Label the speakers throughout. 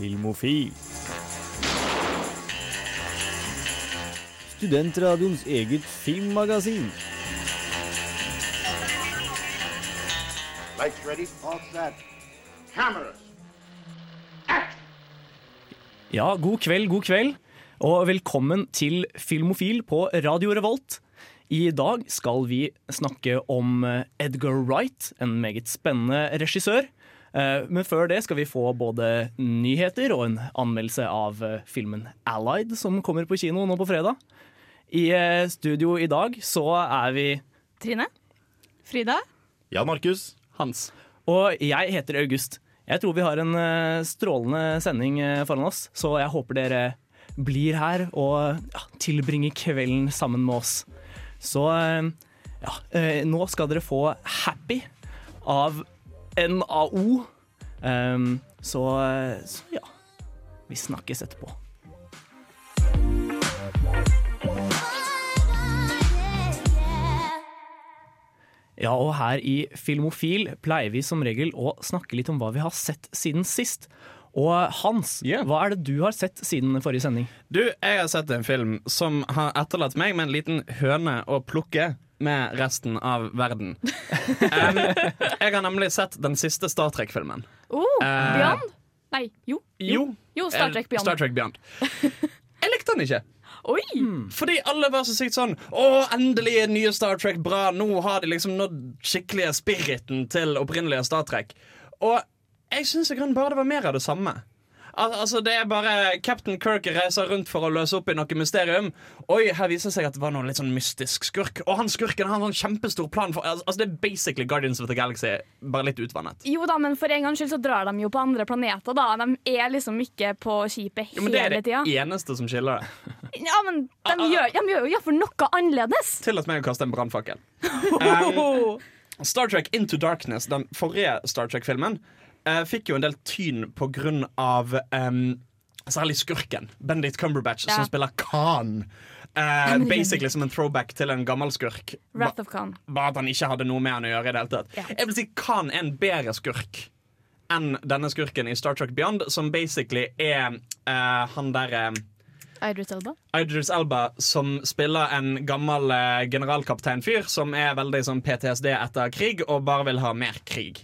Speaker 1: Filmofil. Studentradioens eget filmmagasin.
Speaker 2: Lights ready, all set. Cameras.
Speaker 3: Ja, god kveld, god kveld, og velkommen til Filmofil på Radio Revolt. I dag skal vi snakke om Edgar Wright, en meget spennende regissør. Eh, Men før det skal vi få både nyheter og en anmeldelse av eh, filmen Allied, som kommer på kino nå på fredag. I eh, studio i dag så er vi
Speaker 4: Trine? Frida?
Speaker 5: Jan Markus.
Speaker 3: Hans. Og jeg heter August. Jeg tror vi har en strålende sending foran oss, så jeg håper dere blir her og ja, tilbringer kvelden sammen med oss. Så ja, nå skal dere få Happy av NAO. Um, så, eh, så ja, vi snakkes etterpå. Ja, og her i Filmofil pleier vi som regel å snakke litt om hva vi har sett siden sist. Og Hans,
Speaker 6: yeah.
Speaker 3: hva er det du har sett siden forrige sending?
Speaker 6: Du, jeg har sett en film som har etterlatt meg med en liten høne å plukke med resten av verden. Um, jeg har nemlig sett den siste Star Trek-filmen.
Speaker 4: Oh,
Speaker 6: uh,
Speaker 4: Beyond? Nei, jo.
Speaker 6: Jo,
Speaker 4: Jo, Star
Speaker 6: eh,
Speaker 4: Trek Beyond.
Speaker 6: Star Trek Beyond. Jeg likte den ikke.
Speaker 4: Oi!
Speaker 6: Fordi alle var så sykt sånn Å, endelig er nye Star Trek bra. Nå har de liksom nådd skikkelige spiriten til opprinnelige Star Trek. Og jeg syns i grunnen bare det var mer av det samme. Al altså Det er bare Captain Kirk reiser rundt for å løse opp i noe mysterium. Oi, her viser det seg at det var noen litt sånn mystisk skurk. Og han skurken har en sånn kjempestor plan for Altså Det er basically Guardians of the Galaxy, bare litt utvannet.
Speaker 4: Jo da, men for en gangs skyld så drar de jo på andre planeter, da. De er liksom ikke på skipet
Speaker 6: Jo, men Det er det
Speaker 4: tida.
Speaker 6: eneste som skiller det.
Speaker 4: Ja, men de
Speaker 6: Ah, ah,
Speaker 4: gjør, de gjør jo iallfall noe annerledes.
Speaker 6: Tillat meg å kaste en brannfakkel. Um, Star Trek Into Darkness, den forrige Star Trek-filmen, eh, fikk jo en del tyn på grunn av um, særlig skurken. Benedict Cumberbatch,
Speaker 4: Ja.
Speaker 6: som spiller Khan. Eh, basically som en throwback til en gammel skurk.
Speaker 4: Wrath of Khan.
Speaker 6: Bare at han ikke hadde noe med han å gjøre. i det hele tatt
Speaker 4: Ja.
Speaker 6: Jeg vil si Khan er en bedre skurk enn denne skurken i Star Trek Beyond, som basically er uh, han derre
Speaker 4: Idris Elba.
Speaker 6: Idris Elba som spiller en gammel uh, generalkapteinfyr som er veldig sånn PTSD etter krig og bare vil ha mer krig.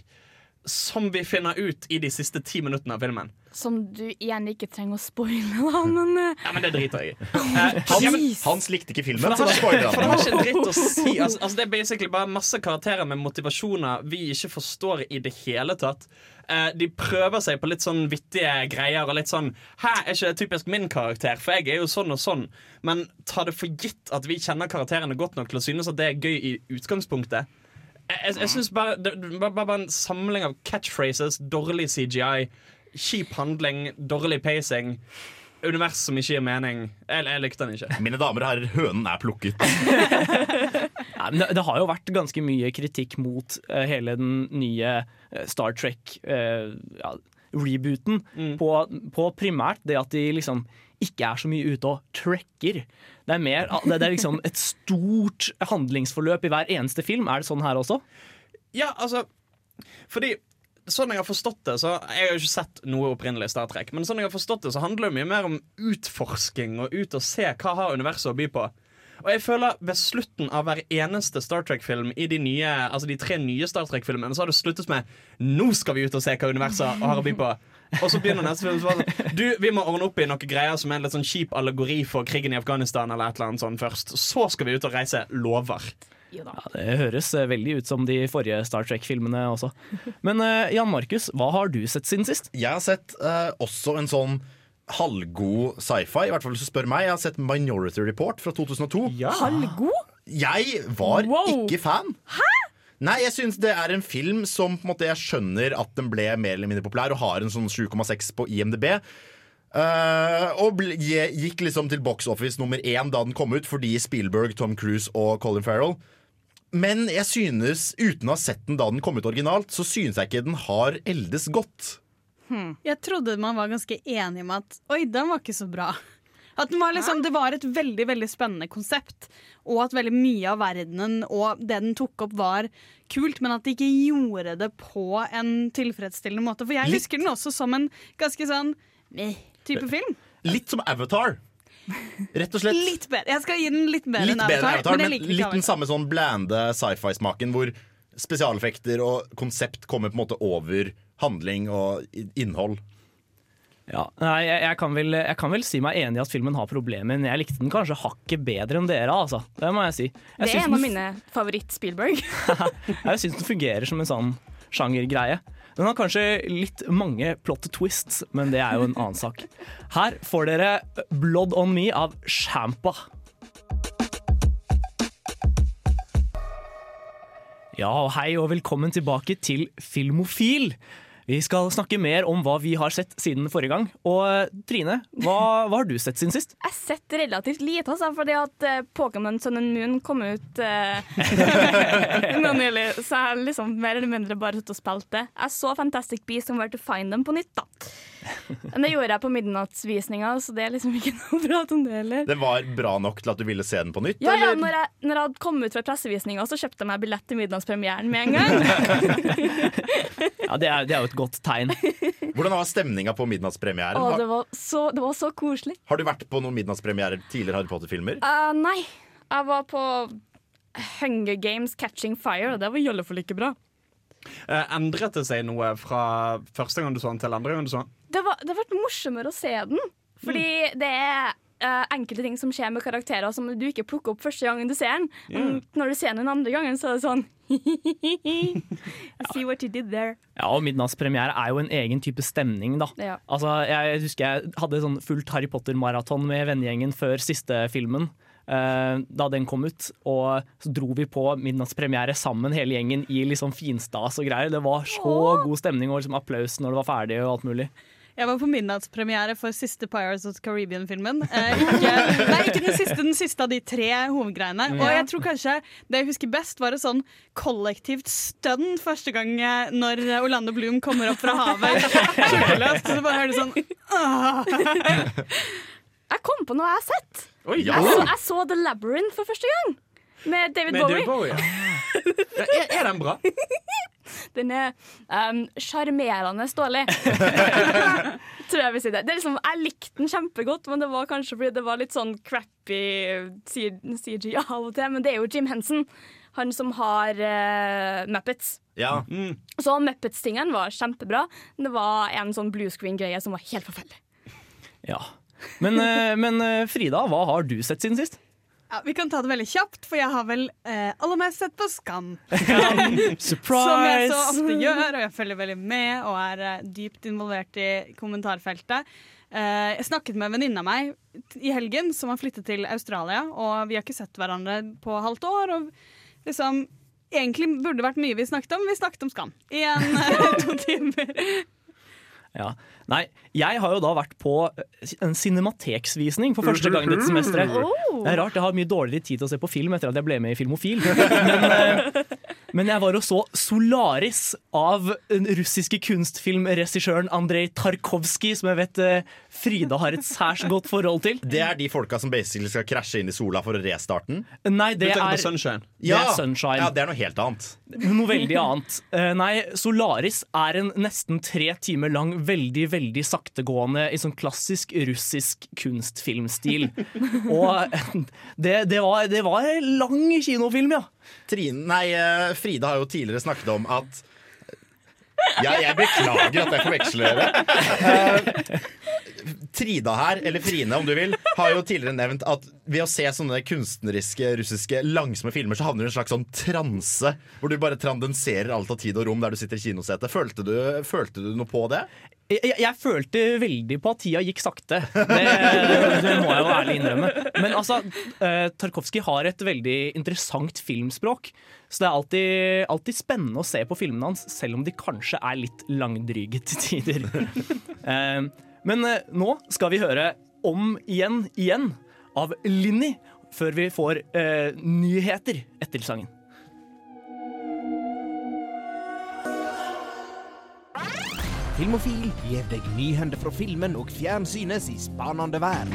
Speaker 6: Som vi finner ut i de siste ti minuttene av filmen.
Speaker 4: Som du igjen ikke trenger å spoile, da, men eh,
Speaker 6: Ja, men det driter jeg i. Eh,
Speaker 5: Hans, Hans likte ikke filmen, så da
Speaker 6: ikke,
Speaker 5: han.
Speaker 6: for det har ikke dritt å si. Altså, altså, det er basically bare masse karakterer med motivasjoner vi ikke forstår i det hele tatt. Eh, de prøver seg på litt sånn vittige greier og litt sånn Hæ, er ikke det typisk min karakter? For jeg er jo sånn og sånn. Men ta det for gitt at vi kjenner karakterene godt nok til å synes at det er gøy i utgangspunktet. Jeg, jeg, jeg synes bare det, det bare en samling av catchphrases, dårlig CGI, kjip handling, dårlig pacing. Univers som ikke gir mening. Jeg, jeg likte den ikke.
Speaker 5: Mine damer og herrer, hønen er plukket.
Speaker 3: Nei, men det, det har jo vært ganske mye kritikk mot eh, hele den nye eh, Star Trek-rebooten. ja, rebooten på, på primært det at de liksom ikke er så mye ute og trekker. Det er mer det er liksom et stort handlingsforløp i hver eneste film. Er det sånn her også?
Speaker 6: Ja, altså Fordi Sånn jeg har forstått det så Jeg har jo ikke sett noe opprinnelig Star Trek, men sånn jeg har forstått det så handler det mye mer om utforsking og ut og se hva har universet å by på. Og jeg føler ved slutten av hver eneste Star Trek-film i de, nye, altså de tre nye Star Trek-filmene, så har det sluttet med 'nå skal vi ut og se hva universet har å by på'. Og så begynner neste film sånn, Du, vi må ordne opp i noen greier som er en litt sånn kjip allegori for krigen i Afghanistan eller et eller annet sånn først. Så skal vi ut og reise. Lover.
Speaker 3: Ja, det høres eh, veldig ut som de forrige Star Trek-filmene også. Men eh, Jan Markus, hva har du sett siden sist?
Speaker 5: Jeg har sett eh, også en sånn halvgod sci-fi, i hvert fall hvis du spør meg. Jeg har sett Minority Report fra 2002.
Speaker 4: Halvgod?
Speaker 5: Jeg var
Speaker 4: Wow.
Speaker 5: ikke fan. Hæ? Nei, jeg synes det er en film som på en måte, jeg skjønner at den ble mer eller mindre populær og har en sånn 7,6 på IMDb. Uh, og ble, gikk liksom til box office nummer én da den kom ut, fordi Spielberg, Tom Cruise og Colin Farrell. Men jeg synes, uten å ha sett den da den kom ut originalt, så synes jeg ikke den har eldes godt.
Speaker 7: Jeg trodde man var ganske enig om at oi, den var ikke så bra. At var liksom, Det var et veldig veldig spennende konsept, og at veldig mye av verdenen og det den tok opp, var kult, men at de ikke gjorde det på en tilfredsstillende måte. For jeg
Speaker 5: Litt.
Speaker 7: husker den også som en ganske sånn type film.
Speaker 5: Litt som Avatar. Rett og slett.
Speaker 7: Litt bedre. Jeg skal gi den litt bedre
Speaker 5: Litt
Speaker 7: enn Avatar,
Speaker 5: bedre Avatar,
Speaker 7: men
Speaker 5: men litt den samme sånn blande sci-fi-smaken, hvor spesialeffekter og konsept kommer på en måte over handling og innhold.
Speaker 3: Ja, nei, jeg, jeg, kan vel, jeg kan vel si meg enig i at filmen har problemer, men jeg likte den kanskje hakket bedre enn dere. altså. Det må jeg si. Jeg
Speaker 4: Det er en av mine favoritt-Spielberg.
Speaker 3: Jeg syns den fungerer som en sånn sjangergreie. Den har kanskje litt mange plot twists, men det er jo en annen sak. Her får dere Blood On Me av Shampa. Ja, hei og velkommen tilbake til Filmofil. Vi skal snakke mer om hva vi har sett siden forrige gang. Og eh, Trine, hva, hva har du sett siden sist?
Speaker 4: Jeg har sett relativt lite, altså, fordi at uh, Pokémon Sun and Moon kom ut uh, nå nylig. Så jeg har liksom mer eller mindre bare sittet og spilt det. Jeg så Fantastic Beasts and Where to Find Them på nytt, da. Men det gjorde jeg på midnattsvisninga, så det er liksom ikke noe bra om det heller.
Speaker 5: Det var bra nok til at du ville se den på nytt?
Speaker 4: Ja, ja, når jeg, når jeg hadde kommet ut fra pressevisninga, så kjøpte jeg meg billett til midnattspremieren med en gang.
Speaker 3: Ja, Det er, det er jo et godt tegn.
Speaker 5: Hvordan var stemninga på midnattspremieren? Å,
Speaker 4: det var så, det var så koselig.
Speaker 5: har du vært på noen midnattspremierer tidligere Harry Potter-filmer?
Speaker 4: Uh, nei, jeg var på Hunger Games Catching Fire, og det var jollefull ikke bra.
Speaker 6: Uh, endret det seg noe fra første gang du så den til andre gang du så den?
Speaker 4: Det, var, det har vært morsommere å se den, fordi det er uh, enkelte ting som skjer med karakterer som du ikke plukker opp første gangen du ser den. Men når du ser den den andre gangen, så er det sånn I see what you did there.
Speaker 3: Ja, og Midnattspremiere er jo en egen type stemning, da.
Speaker 4: Ja.
Speaker 3: Altså, jeg husker jeg hadde sånn fullt Harry Potter-maraton med vennegjengen før siste filmen. Uh, da den kom ut, og så dro vi på midnattspremiere sammen, hele gjengen, i liksom finstas og greier. Det var så god stemning og liksom applaus når det var ferdig og alt mulig.
Speaker 7: Jeg var på midnattspremiere for siste Pirates of the Caribbean-filmen. Eh, ikke, nei, ikke den siste, den siste av de tre hovedgreiene. Og jeg tror kanskje det jeg husker best, var et sånn kollektivt stønn første gang eh, når Orlando Bloom kommer opp fra havet. Kjempeløst. Så bare hører du sånn
Speaker 4: Jeg kom på noe jeg har sett.
Speaker 6: Oh,
Speaker 5: Ja.
Speaker 4: Jeg, så, jeg så The Labyrinth for første gang. Med David
Speaker 6: Med
Speaker 4: Bowie.
Speaker 6: David Bowie. Ja, er, er den bra?
Speaker 4: Den er um, sjarmerende dårlig. Tror jeg vil si det. det er liksom, jeg likte den kjempegodt, men det var kanskje fordi det var litt sånn crappy CG av og til. Men det er jo Jim Henson, han som har uh, Muppets.
Speaker 5: Ja.
Speaker 4: Så Muppets-tingene var kjempebra. Det var en sånn bluescreen-greie som var helt forferdelig.
Speaker 3: Ja. Men, eh, men eh, Frida, hva har du sett siden sist?
Speaker 7: Ja, Vi kan ta det veldig kjapt, for jeg har vel eh, aller mest sett på Skam.
Speaker 3: Surprise!
Speaker 7: Som jeg så ofte gjør, og jeg følger veldig med og er eh, dypt involvert i kommentarfeltet. Eh, jeg snakket med en venninne av meg i helgen som har flyttet til Australia, og vi har ikke sett hverandre på halvt år. Og liksom Egentlig burde det vært mye vi snakket om. Vi snakket om Skam i en eh, to timer.
Speaker 3: Ja. Nei, jeg har jo da vært på eh, en cinemateksvisning for første gang dette semesteret. Det er rart, jeg har mye dårligere tid til å se på film etter at jeg ble med i Filmofil. Men, eh, men jeg var og så Solaris av den russiske kunstfilmregissøren Andrej Tarkovskij, som jeg vet eh, Frida har et særs godt forhold til.
Speaker 5: Det er de folka som basically skal krasje inn i sola for å restarte den?
Speaker 3: Nei,
Speaker 6: Du
Speaker 3: det
Speaker 6: er, på
Speaker 3: er
Speaker 6: Ja,
Speaker 3: Det er Sunshine.
Speaker 5: Ja, det er noe helt annet.
Speaker 3: noe veldig annet. Eh, nei, Solaris er en nesten tre timer lang, veldig, veldig saktegående i sånn klassisk russisk kunstfilmstil. Og eh, det, det, var, det var en lang kinofilm, ja.
Speaker 5: Trine, nei, eh, Frida har jo tidligere snakket om at ja, jeg beklager at jeg forveksler dere. Uh, Trida her, eller Frine om du vil, har jo tidligere nevnt at ved å se sånne kunstneriske, russiske, langsomme filmer, så havner du i en slags sånn transe, hvor du bare trandenserer alt av tid og rom der du sitter i kinosetet. Følte du, følte du noe på det?
Speaker 3: Jeg, jeg, følte veldig på at tida gikk sakte. Det, det må jeg jo ærlig innrømme. Men altså, uh, Tarkovskij har et veldig interessant filmspråk. Så det er alltid, alltid spennende å se på filmene hans, selv om de kanskje er litt langdryge til tider. Eh, men eh, nå skal vi høre Om igjen igjen av Linni, før vi får eh, nyheter etter sangen.
Speaker 8: Filmofil gir deg nyhender fra filmen og fjernsynets i spanende verden.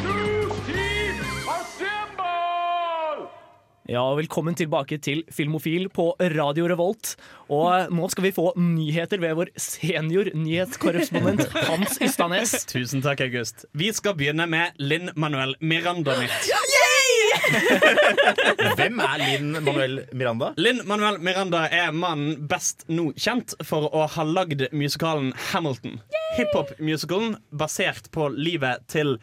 Speaker 3: Ja, Velkommen tilbake til Filmofil på Radio Revolt. Og nå skal vi få nyheter ved vår senior nyhetskorrespondent Hans Ystanes.
Speaker 6: Tusen takk, August. Vi skal begynne med Linn Manuel Miranda nytt.
Speaker 5: Hvem er Linn Manuel Miranda?
Speaker 6: Linn Manuel Miranda er mannen best nå kjent for å ha lagd musikalen Hamilton. Hiphop-musicalen basert på livet til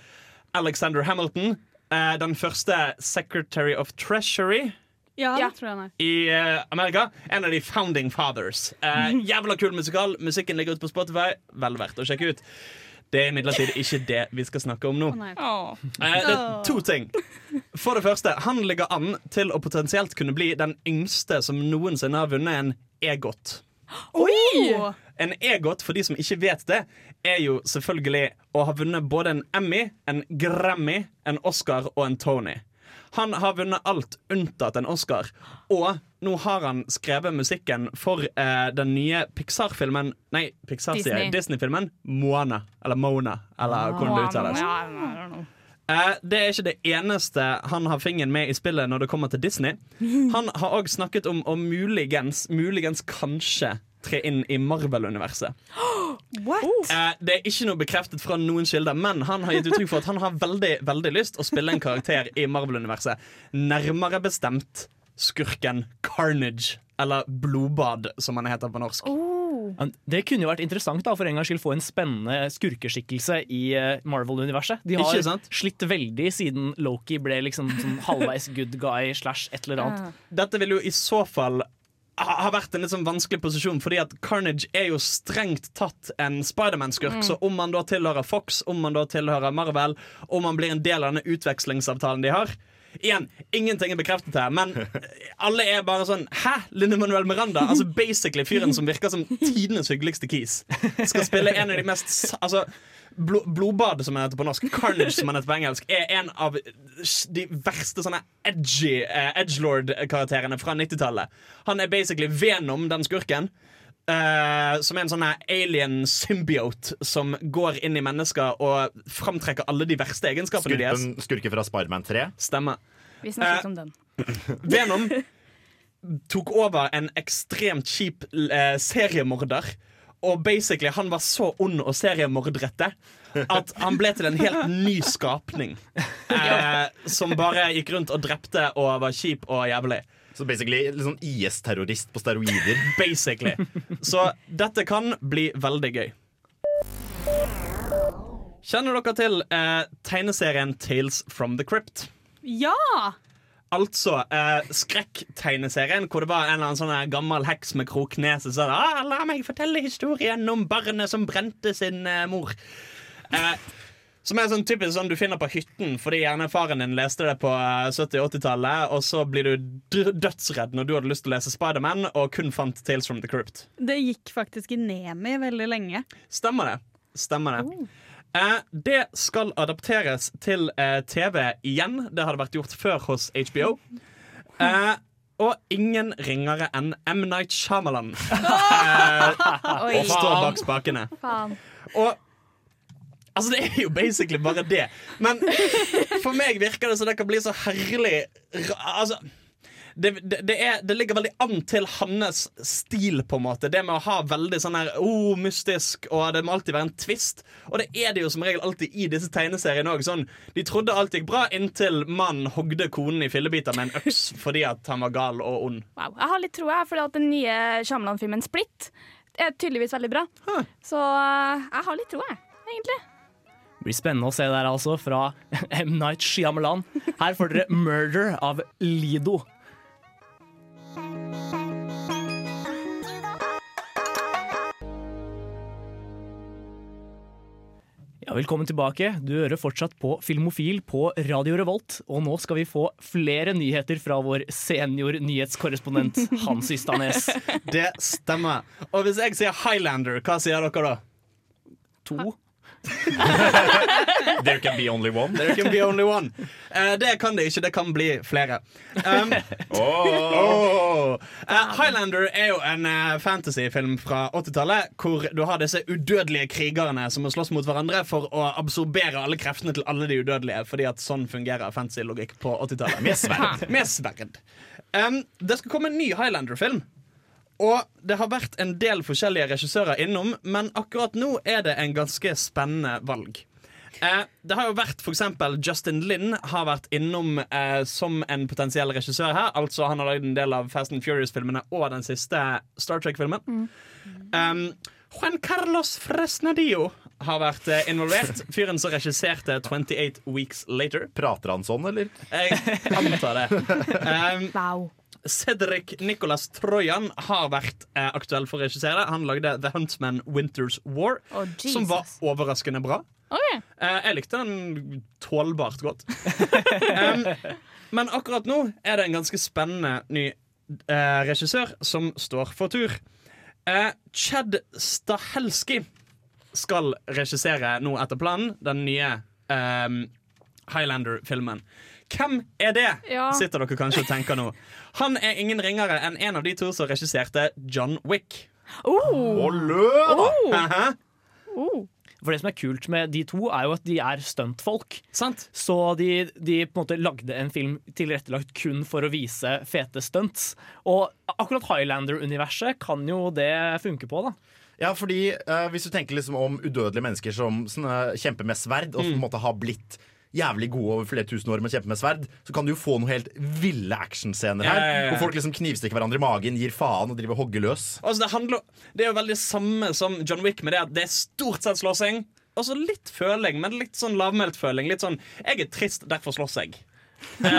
Speaker 6: Alexander Hamilton. eh, Den første Secretary of Treasury
Speaker 7: Ja,
Speaker 4: Ja.
Speaker 7: det tror jeg han er.
Speaker 6: i uh, Amerika. En av de founding fathers. Uh, jævla kul musikal. Musikken ligger ute på Spotify. Vel verdt å sjekke ut. Det er imidlertid ikke det vi skal snakke om nå.
Speaker 4: Oh.
Speaker 6: Eh, det er to ting. For det første, han ligger an til å potensielt kunne bli den yngste som noensinne har vunnet en EGOT.
Speaker 7: Oi!
Speaker 6: En EGOT, for de som ikke vet det, er jo selvfølgelig å ha vunnet både en Emmy, en Grammy, en Oscar og en Tony. Han har vunnet alt unntatt en Oscar. Og nå har han skrevet musikken for eh, den nye Pixar-filmen Nei, Pixar sier.
Speaker 4: Disney.
Speaker 6: Disney-filmen Moana. Eller Mona, eller hvordan det uttales.
Speaker 4: Ja.
Speaker 6: Eh, det er ikke det eneste han har fingeren med i spillet når det kommer til Disney. Han har òg snakket om å muligens, muligens kanskje tre inn i Marvel-universet.
Speaker 7: What?
Speaker 6: Eh, det er ikke noe bekreftet fra noen kilder, men han har gitt uttrykk for at han har veldig, veldig lyst å spille en karakter i Marvel-universet. Nærmere bestemt skurken Carnage. Eller Blodbad, som han heter på norsk.
Speaker 3: Oh. Det kunne jo vært interessant da, for en gangs skyld få en spennende skurkeskikkelse i eh, Marvel-universet. De har
Speaker 6: Ikke sant?
Speaker 3: slitt veldig siden Loki ble liksom sånn halvveis good guy slash et eller annet.
Speaker 6: Dette vil jo i så fall ha vært en litt sånn vanskelig posisjon, fordi at Carnage er jo strengt tatt en Spiderman-skurk. Så om man da tilhører Fox, om man da tilhører Marvel, om man blir en del av denne utvekslingsavtalen de har Igjen, ingenting er bekreftet her, men alle er bare sånn Hæ? Linne Manuel Miranda? Altså basically fyren som virker som tidenes hyggeligste kis. Skal spille en av de mest Altså Bl Blodbad, som han heter på norsk, Carnage, som han heter på engelsk, er en av de verste sånne edgy eh, edgelord-karakterene fra 90-tallet. Han er basically Venom, den skurken. Eh, som er en sånn alien symbiote som går inn i mennesker og framtrekker alle de verste egenskapene deres.
Speaker 5: Skurken, skurken fra Spiderman 3.
Speaker 6: Stemmer.
Speaker 4: Vi
Speaker 6: snakket
Speaker 4: uh, om den.
Speaker 6: Venom tok over en ekstremt kjip uh, seriemorder. Og basically han var så ond og seriemordrette at han ble til en helt ny skapning. Eh, som bare gikk rundt og drepte og var kjip og jævlig.
Speaker 5: Så basically litt sånn IS-terrorist på steroider.
Speaker 6: Basically. Så dette kan bli veldig gøy. Kjenner dere til eh, tegneserien Tales from the Crypt?
Speaker 7: Ja!
Speaker 6: Altså eh, skrekktegneserien hvor det var en eller annen sånn gammel heks med kroknese som sa ah, 'La meg fortelle historien om barnet som brente sin eh, mor'. Eh, som er sånn typisk sånn du finner på hytten fordi gjerne faren din leste det på eh, 70- og 80-tallet, og så blir du dødsredd når du hadde lyst til å lese Spiderman og kun fant Tales from the Crypt.
Speaker 7: Det gikk faktisk i Nemi veldig lenge.
Speaker 6: Stemmer det. Stemmer det. Eh, det skal adapteres til eh, TV igjen. Det hadde vært gjort før hos HBO. Eh, og ingen ringere enn M. Night Shyamalan
Speaker 4: Oi,
Speaker 6: står bak spakene. Og Altså, det er jo basically bare det. Men for meg virker det som det kan bli så herlig Altså det, det, det, er, det ligger veldig an til hans stil, på en måte. Det med å ha veldig sånn her oh, mystisk, og det må alltid være en twist. Og det er det jo som regel alltid i disse tegneseriene òg. Sånn, de trodde alt gikk bra inntil mannen hogde konen i fillebiter med en øks fordi at han var gal og ond.
Speaker 4: Wow. Jeg har litt troa, fordi at den nye Shyamalan-filmen Split er tydeligvis veldig bra. Så eh, jeg har litt troa, egentlig.
Speaker 3: Det blir spennende å se der altså fra M. Night Shyamalan. Her får dere 'Murder' av Lido. Ja, velkommen tilbake. Du hører fortsatt på Filmofil på Radio Revolt. Og nå skal vi få flere nyheter fra vår senior nyhetskorrespondent Hans Ystanes.
Speaker 6: Det stemmer. Og hvis jeg sier Highlander, hva sier dere da?
Speaker 3: To.
Speaker 5: There can be only one.
Speaker 6: There can be only one. Uh, det kan det ikke, det kan bli flere. Um, oh. Eh, Highlander er jo en uh, fantasyfilm fra 80-tallet hvor du har disse udødelige krigerne som må slåss mot hverandre for å absorbere alle kreftene til alle de udødelige, fordi at sånn fungerer fantasy-logikk på 80-tallet.
Speaker 5: Med sverd.
Speaker 6: Med sverd. Um, det skal komme en ny Highlander-film. Og det har vært en del forskjellige regissører innom, men akkurat nå er det en ganske spennende valg. Eh, det har jo vært for eksempel Justin Lin har vært innom eh, som en potensiell regissør her. Altså Han har lagd en del av Fast and Furious-filmene og den siste Star Trek-filmen. Um, Juan Carlos Fresnadillo har vært eh, involvert. Fyren som regisserte 28 Weeks Later.
Speaker 5: Prater han sånn, eller?
Speaker 6: Jeg antar det. Um,
Speaker 4: Wow.
Speaker 6: Cedric Nicholas Trojan har vært eh, aktuell for å regissere. Han lagde The Huntsman Winter's War,
Speaker 4: oh,
Speaker 6: som var overraskende bra.
Speaker 4: Okay.
Speaker 6: Eh, jeg likte den tålbart godt. um, men akkurat nå er det en ganske spennende ny eh, regissør som står for tur. Eh, Chad Stahelski skal regissere nå etter planen den nye eh, Highlander-filmen. Hvem er det?
Speaker 4: Ja.
Speaker 6: sitter dere kanskje og tenker nå. Han er ingen ringere enn en av de to som regisserte John Wick.
Speaker 4: Oh.
Speaker 5: Løv!
Speaker 6: Hæ?
Speaker 4: Oh.
Speaker 3: For det som er kult med de to, er jo at de er stuntfolk. Så de, de på en måte lagde en film tilrettelagt kun for å vise fete stunts. Og akkurat Highlander-universet kan jo det funke på, da.
Speaker 5: Ja, fordi uh, Hvis du tenker liksom om udødelige mennesker som sånne, kjemper med sverd, og som på en måte har blitt jævlig gode over flere tusen år med å kjempe med sverd, så kan du jo få noen helt ville actionscener her.
Speaker 6: Ja, ja, ja.
Speaker 5: Hvor folk liksom knivstikker hverandre i magen, gir faen og driver og hogger løs.
Speaker 6: Altså, det, handler, det er jo veldig samme som John Wick med det at det er stort sett slåssing. Og så litt føling, men litt sånn lavmælt føling. Litt sånn 'jeg er trist, derfor slåss jeg'.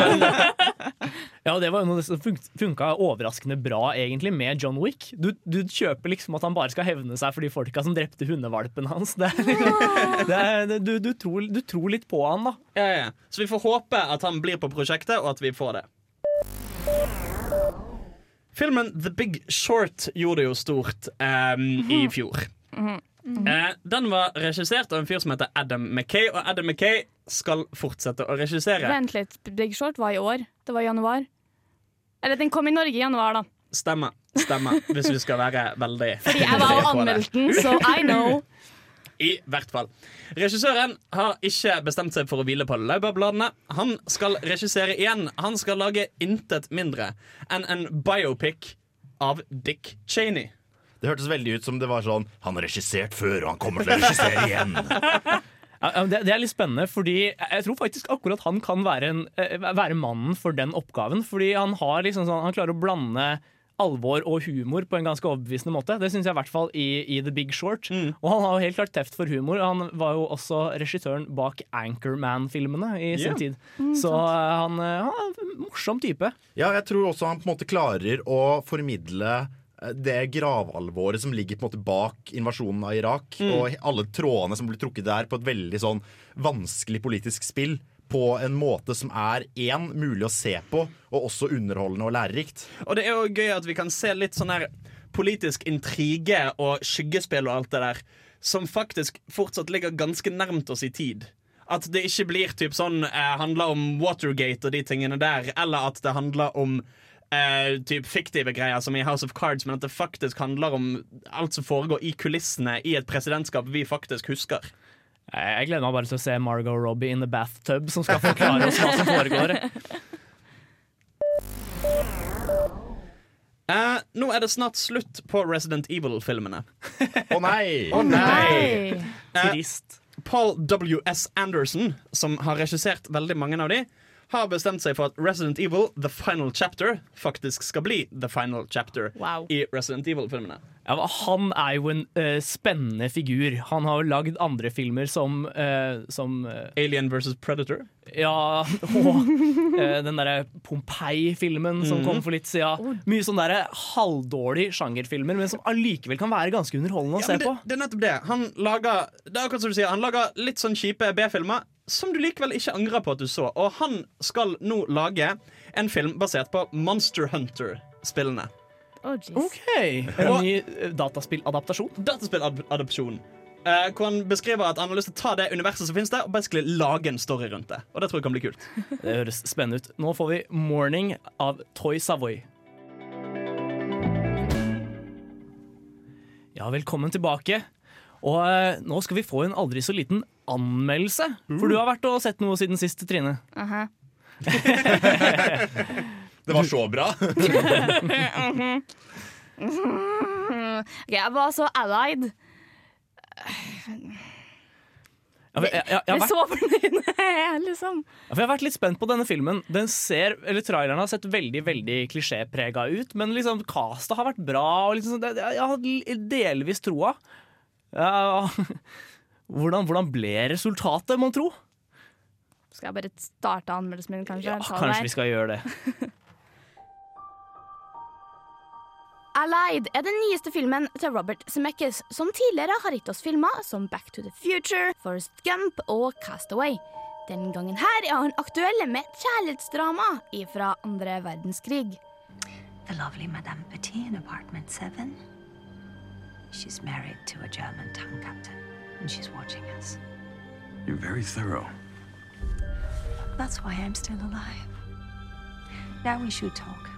Speaker 3: Ja, det var jo noe som fun- funka overraskende bra egentlig med John Wick. Du, du kjøper liksom at han bare skal hevne seg for de folka som drepte hundevalpen hans. Det er, det er, det- du, du, tror, du tror litt på han, da.
Speaker 6: Ja, ja. Så vi får håpe at han blir på prosjektet, og at vi får det. Filmen The Big Short gjorde det jo stort em, i fjor. Eh, den var regissert av en fyr som heter Adam Mackay, og Adam Mackay skal fortsette å regissere.
Speaker 4: Vent litt. Big Short var i år. Det var i januar. Eller den kom i Norge i januar, da.
Speaker 6: Stemmer. Stemmer. Hvis vi skal være veldig
Speaker 4: Fordi jeg var og anmeldte den, så I know.
Speaker 6: I hvert fall. Regissøren har ikke bestemt seg for å hvile på laurbærbladene. Han skal regissere igjen. Han skal lage intet mindre enn en biopic av Dick Cheney.
Speaker 5: Det hørtes veldig ut som det var sånn Han har regissert før, og han kommer til å regissere igjen.
Speaker 3: Det, det er litt spennende, fordi jeg tror faktisk akkurat han kan være, en, eh, være mannen for den oppgaven. Fordi han har liksom sånn, han klarer å blande alvor og humor på en ganske overbevisende måte. Det syns jeg i hvert fall i, i The Big Short. Og han har jo helt klart teft for humor. Han var jo også regissøren bak Anchorman-filmene i sin
Speaker 6: Ja.
Speaker 3: tid. Så eh, han, eh, han er en morsom type.
Speaker 5: Ja, jeg tror også han på en måte klarer å formidle det gravalvoret som ligger på en måte bak invasjonen av Irak, og alle trådene som blir trukket der på et veldig sånn vanskelig politisk spill. På en måte som er én mulig å se på, og også underholdende og lærerikt.
Speaker 6: Og det er jo gøy at vi kan se litt sånn her politisk intrige og skyggespill og alt det der, som faktisk fortsatt ligger ganske nærmt oss i tid. At det ikke blir typ sånn eh, handler om Watergate og de tingene der, eller at det handler om eh, typ fiktive greier som i House of Cards, men at det faktisk handler om alt som foregår i kulissene i et presidentskap vi faktisk husker.
Speaker 3: Jeg gleder meg bare til å se Margot Robbie in the bathtub, som skal forklare oss hva som foregår.
Speaker 6: Eh, nå er det snart slutt på Resident Evil-filmene.
Speaker 5: Å nei!
Speaker 4: Nei.
Speaker 3: Trist.
Speaker 6: Paul W.S. Anderson, som har regissert veldig mange av de, har bestemt seg for at Resident Evil The Final Chapter faktisk skal bli The Final Chapter
Speaker 4: Wow.
Speaker 6: i Resident Evil-filmene.
Speaker 3: Ja, han er jo en uh, spennende figur. Han har jo lagd andre filmer som, uh, som uh,
Speaker 6: Alien versus Predator.
Speaker 3: Ja, og den derre Pompeii-filmen som kom for litt siden. Mye sånn derre halvdårlig sjangerfilmer, men som allikevel kan være ganske underholdende å
Speaker 6: Ja,
Speaker 3: se
Speaker 6: det,
Speaker 3: på.
Speaker 6: det er nettopp det. Han lager det er akkurat som du sier, han lager litt sånn kjipe B-filmer som du likevel ikke angrer på at du så. Og han skal nå lage en film basert på Monster Hunter-spillene.
Speaker 4: Oh.
Speaker 3: OK! En ny dataspilladaptasjon? dataspilladaptasjon.
Speaker 6: Dataspilladopsjon. eh, hvor han beskriver at han har lyst til å ta det universet som finnes der, og basically lage en story rundt det. Og det tror jeg kan bli kult.
Speaker 3: Det høres spennende ut. Nå får vi 'Morning' av Toy Savoy. Ja, velkommen tilbake. Og eh, nå skal vi få en aldri så liten anmeldelse. For du har vært og sett noe siden sist, Trine.
Speaker 4: Aha.
Speaker 5: Det var så bra.
Speaker 4: Ok, jeg var så allied.
Speaker 3: Ja, for jeg, jeg, jeg,
Speaker 4: Jeg
Speaker 3: har
Speaker 4: er
Speaker 3: vært,
Speaker 4: så fornøyd liksom.
Speaker 3: ja, for jeg har vært litt spent på denne filmen. Den ser, eller Traileren har sett veldig veldig klisjéprega ut, men liksom castet har vært bra. Og liksom, sånn, det- det- jeg har delvis troa. Ja, hvordan, hvordan ble resultatet, mon tro?
Speaker 4: Skal jeg bare starte anmeldelsen min, kanskje?
Speaker 3: Ja, kanskje
Speaker 4: der?
Speaker 3: vi skal gjøre det.
Speaker 4: Allied er den nyeste filmen til Robert Zemeckis, som tidligere har gitt oss filmer som Back to the Future, Forrest Gump og Castaway. Den gangen her er han aktuell med et kjærlighetsdrama fra andre verdenskrig.
Speaker 9: The lovely Madame Petit in apartment seven. She's married to a German tank captain, and she's watching us.
Speaker 10: You're very thorough.
Speaker 9: That's why I'm still alive. Now we should talk.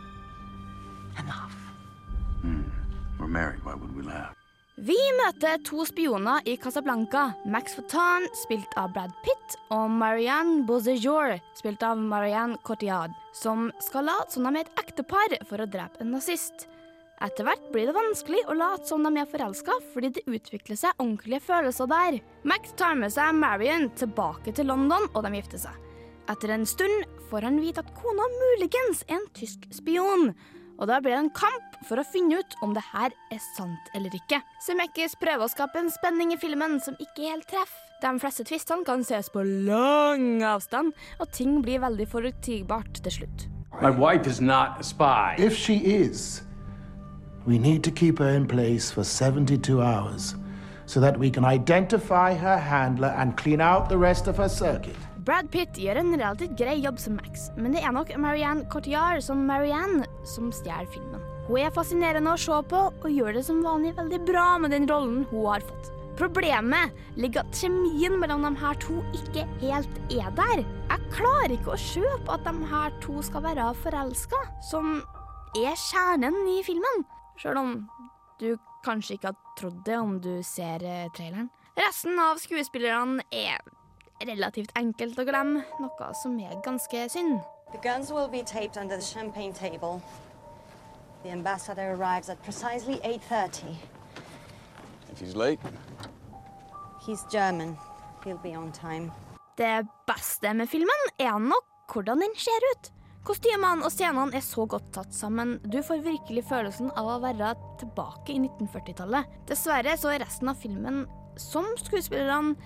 Speaker 9: And laugh.
Speaker 10: We're married. Why would we laugh?
Speaker 4: Vi møter to spioner i Casablanca. Max Fotan, spilt av Brad Pitt, og Marianne Bozejour, spilt av Marianne Cotillard, som skal late som de er et ektepar for å drepe en nazist. Etter hvert blir det vanskelig å late som de er forelska, fordi det utvikler seg ordentlige følelser der. Max tar med seg Marion tilbake til London, og de gifter seg. Etter en stund får han vite at kona muligens er en tysk spion. Og da blir det en kamp for å finne ut om det her er sant eller ikke. Semekis prøver å skape en spenning i filmen som ikke helt treffer. De fleste tvistene kan ses på lang avstand, og ting blir veldig forutsigbart til slutt.
Speaker 10: My wife is not a spy.
Speaker 11: If she is, we need to keep her in place for 72 hours so that we can identify her handler and clean out the rest of her circuit.
Speaker 4: Brad Pitt gjør en relativt grei jobb som Max, men det er nok Marianne Cotillard som Marianne som stjeler filmen. Hun er fascinerende å se på, og gjør det som vanlig veldig bra med den rollen hun har fått. Problemet ligger at kjemien mellom de her to ikke helt er der. Jeg klarer ikke å kjøpe at de her to skal være forelska, som er kjernen i filmen. Sjøl om du kanskje ikke har trodd det om du ser eh, traileren. Resten av skuespillerne er relativt enkelt å glemme, noe som er ganske synd.
Speaker 12: The guns will be taped under the champagne table. The ambassador arrives at precisely 8.30.
Speaker 10: If he's late,
Speaker 12: He's German. He'll be on time.
Speaker 4: Det beste med filmen er nok hvordan den ser ut. Kostymene og scenene er så godt tatt sammen. Du får virkelig følelsen av å være tilbake i 1940-tallet. Dessverre så er resten av filmen, som skuespillerne,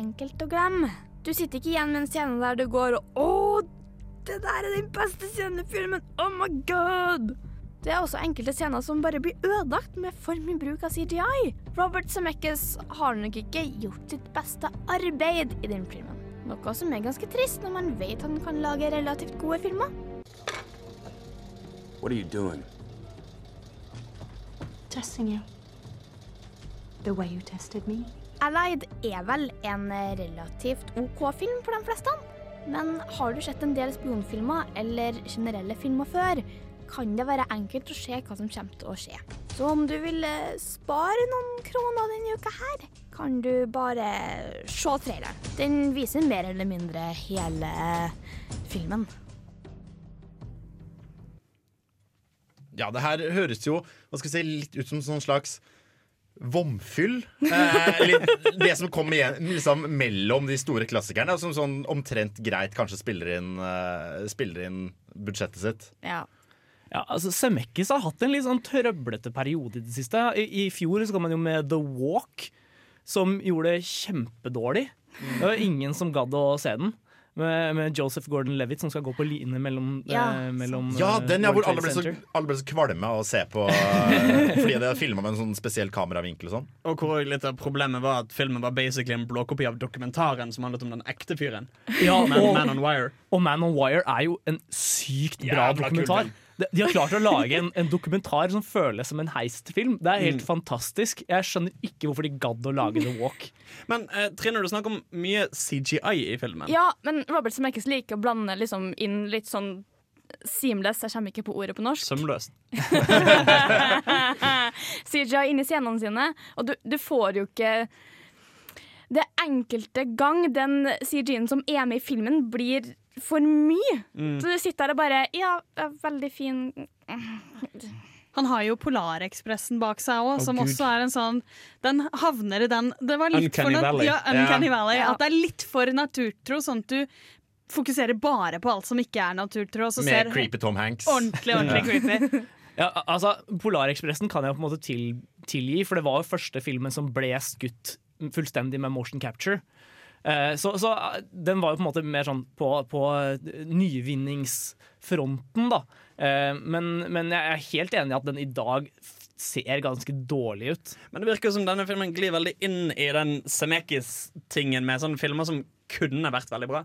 Speaker 4: enkelt å glemme. Du sitter ikke igjen med en scene der du går og Å, det der er den beste scenen i filmen! Oh my god! Det er også enkelte scener som bare blir ødelagt med for mye bruk av CGI. Robert Zemeckis har nok ikke gjort sitt beste arbeid i den filmen. Noe som er ganske trist når man vet han kan lage relativt gode filmer.
Speaker 10: what are you doing?
Speaker 9: Testing you. The way you tested me.
Speaker 4: Allied er vel en relativt OK film for de fleste, men har du sett en del spionfilmer eller generelle filmer før, kan det være enkelt å se hva som kommer til å skje. Så om du vil eh, spare noen kroner denne uka her, kan du bare se traileren. Den viser mer eller mindre hele filmen.
Speaker 5: Ja, det her høres jo hva skal jeg si, litt ut som sånn slags vomfyll. Eh, det som kommer igjen liksom, mellom de store klassikerne, og som sånn omtrent greit kanskje spiller inn, uh, spiller inn budsjettet sitt.
Speaker 4: Ja.
Speaker 3: Ja, altså Semekis har hatt en litt sånn trøblete periode i det siste. I, I fjor så kom han jo med The Walk, som gjorde det kjempedårlig. Det var ingen som gadd å se den. Med, med Joseph Gordon-Levitt som skal gå på line mellom,
Speaker 4: Ja,
Speaker 3: eh, mellom
Speaker 5: Ja,
Speaker 3: eh,
Speaker 5: den ja, hvor alle ble, så, alle ble så kvalme av å se på eh, fordi det er filma med en sånn spesiell kameravinkel og sånn.
Speaker 6: Og hvor litt av problemet var at filmen var basically en blåkopi av dokumentaren som handlet om den ekte fyren.
Speaker 3: Ja,
Speaker 6: Man,
Speaker 3: og,
Speaker 6: Man on Wire.
Speaker 3: og Man on Wire er jo en sykt bra
Speaker 5: ja,
Speaker 3: dokumentar.
Speaker 5: film.
Speaker 3: De, har klart å lage en, en dokumentar som føles som en heistfilm. Det er helt
Speaker 6: Mm.
Speaker 3: fantastisk. Jeg skjønner ikke hvorfor de gadd å lage The Walk.
Speaker 6: Men eh, Trine, du snakker om mye CGI i filmen.
Speaker 4: Ja, men Robert Zemeckis liker å blande liksom inn litt sånn seamless, jeg kommer ikke på ordet på norsk.
Speaker 6: Sømløst.
Speaker 4: CGI inni scenene sine, og du, du får jo ikke Det enkelte gang den CG-en som er med i filmen, blir for mye.
Speaker 7: Mm.
Speaker 4: Så du sitter der og bare Ja, er veldig fin
Speaker 7: Han har jo Polarekspressen bak seg òg,
Speaker 4: oh,
Speaker 7: som
Speaker 4: Gud.
Speaker 7: også er en sånn Den havner i den Det var litt
Speaker 6: Uncanny
Speaker 7: for
Speaker 6: Valley.
Speaker 7: Ja, Uncanny
Speaker 6: yeah.
Speaker 7: Valley. At det er litt for naturtro, sånn at du fokuserer bare på alt som ikke er naturtro. og så
Speaker 5: Med
Speaker 7: ser
Speaker 5: creepy Tom Hanks.
Speaker 7: Ordentlig, ordentlig creepy.
Speaker 3: Ja, altså, Polarekspressen kan jeg på en måte til, tilgi, for det var jo første filmen som ble skutt fullstendig med motion capture. Eh, så, så eh, den var jo på en måte mer sånn på, på nyvinningsfronten, da. Eh, men, men jeg er helt enig i at den i dag ser ganske dårlig ut.
Speaker 6: Men det virker som denne filmen glir veldig inn i den Semekis-tingen med sånne filmer som kunne vært veldig bra.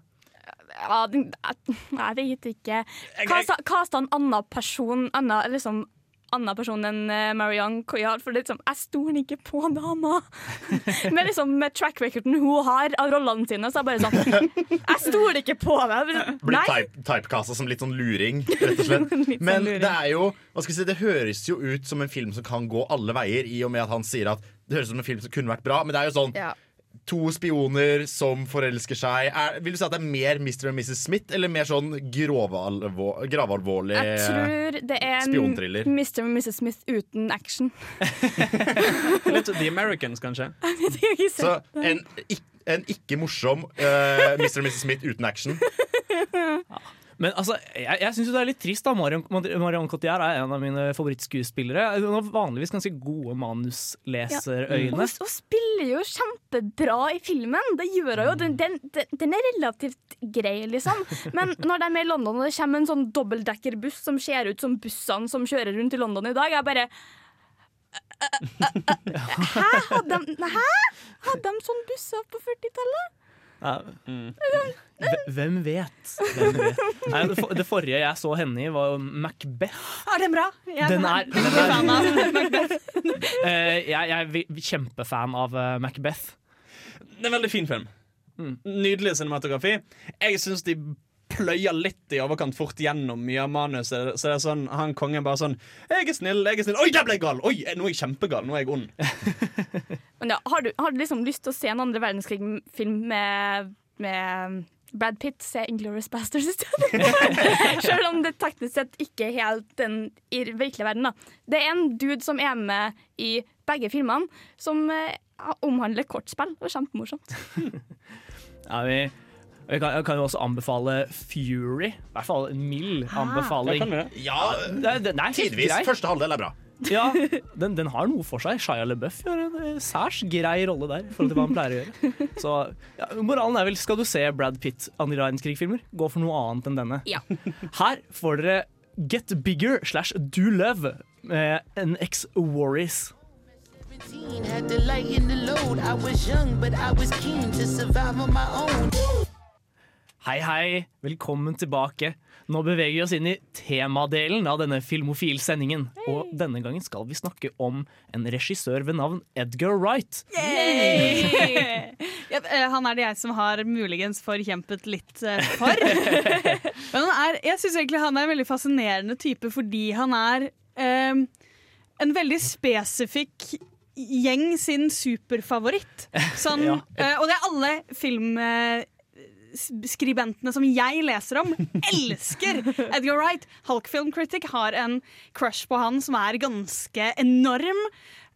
Speaker 4: ja, den- jeg, jeg vet ikke. Kasta sa en annen person, annen, liksom, annen person enn uh, Marianne Coyard, for liksom, jeg stoler ikke på dama. Men liksom, med track recorden hun har av rollene sine, så er jeg bare sånn Jeg stoler ikke på deg. Nei.
Speaker 5: type, typecasta som litt sånn luring, rett og slett.
Speaker 4: Sånn
Speaker 5: Men det er jo hva skal jeg si, Det høres jo ut som en film som kan gå alle veier, i og med at han sier at det høres ut som en film som kunne vært bra. Men det er jo sånn
Speaker 4: Ja.
Speaker 5: To spioner som forelsker seg. Er, vil du si at det er mer Mr. og Mrs. Smith, eller mer sånn gravalvorlig
Speaker 4: Jeg tror det er? Mr. og Mrs. Smith uten action.
Speaker 6: Litt The Americans, kanskje.
Speaker 5: Så en, en ikke morsom uh, Mr. og Mrs. Smith uten action.
Speaker 3: Men altså, jeg, jeg syns det er litt trist. da Marion, Cotillard er en av mine favorittskuespillere. Hun har vanligvis ganske gode manusleserøyne.
Speaker 4: Ja, hun spiller jo kjempebra i filmen. Det gjør hun jo. Den, den, den- er relativt grei, liksom. Men når de er med i London, og det kommer en sånn dobbeltdekkerbuss som ser ut som bussene som kjører rundt i London i dag, jeg bare Hæ? Hadde de, hæ? Hadde de sånn busser på 40-tallet?
Speaker 3: Ja. Hve- Hvem vet? Hvem vet? Nei, det, for, det forrige jeg så henne i, var Macbeth.
Speaker 7: Er den bra? Jeg
Speaker 3: Den er, den
Speaker 7: er, den
Speaker 3: er
Speaker 7: Macbeth.
Speaker 3: Eh, jeg, jeg er kjempefan av eh, Macbeth.
Speaker 6: Det er en veldig fin film. Nydelig cinematografi. Jeg syns de pløyer litt i overkant fort gjennom mye av manuset. Så det er sånn, han kongen bare sånn 'Jeg er snill, jeg er snill.' 'Oi, der ble jeg gal!' 'Oi, nå er jeg kjempegal. Nå er jeg ond.'
Speaker 4: Men ja, har, du, har du liksom lyst til å se en andre verdenskrig-film med, med Brad Pitt, se 'Inglorious Bastards' i stedet. Selv om det teknisk sett ikke er helt den i virkelige verden. da. Det er en dude som er med i begge filmene, som eh, omhandler kortspill. Det var kjempemorsomt.
Speaker 3: Ja, vi, vi kan, jeg kan jo også anbefale Fury. I hvert fall en mild anbefaling.
Speaker 5: Ja,
Speaker 3: den er
Speaker 5: tidvis.
Speaker 3: grei.
Speaker 5: Første halvdel er bra.
Speaker 3: Ja, den, den har noe for seg. Shia LaBeouf gjør en eh, særs grei rolle der. I forhold til hva han pleier å gjøre Så ja, Moralen er vel skal du se Brad Pitt andre verdenskrig-filmer, gå for noe annet enn denne.
Speaker 4: Ja.
Speaker 3: Her får dere Get Bigger slash Do Love med NX Warries.
Speaker 13: Had to lighten the load. I was young, but I was keen to survive on my own.
Speaker 3: Hei, hei. Velkommen tilbake. Nå beveger vi oss inn i temadelen av denne filmofilsendingen. Hey. Og denne gangen skal vi snakke om en regissør ved navn Edgar Wright.
Speaker 7: Ja, eh, han er det jeg som har muligens forkjempet litt eh, for. Men han er, jeg syns egentlig han er en veldig fascinerende type fordi han er um, en veldig spesifikk gjeng sin superfavoritt. Sånn,
Speaker 14: Ja.
Speaker 7: eh, og det er alle film... Skribentene som jeg leser om, elsker Edgar Wright. Hulk Film Critic har en crush på han som er ganske enorm.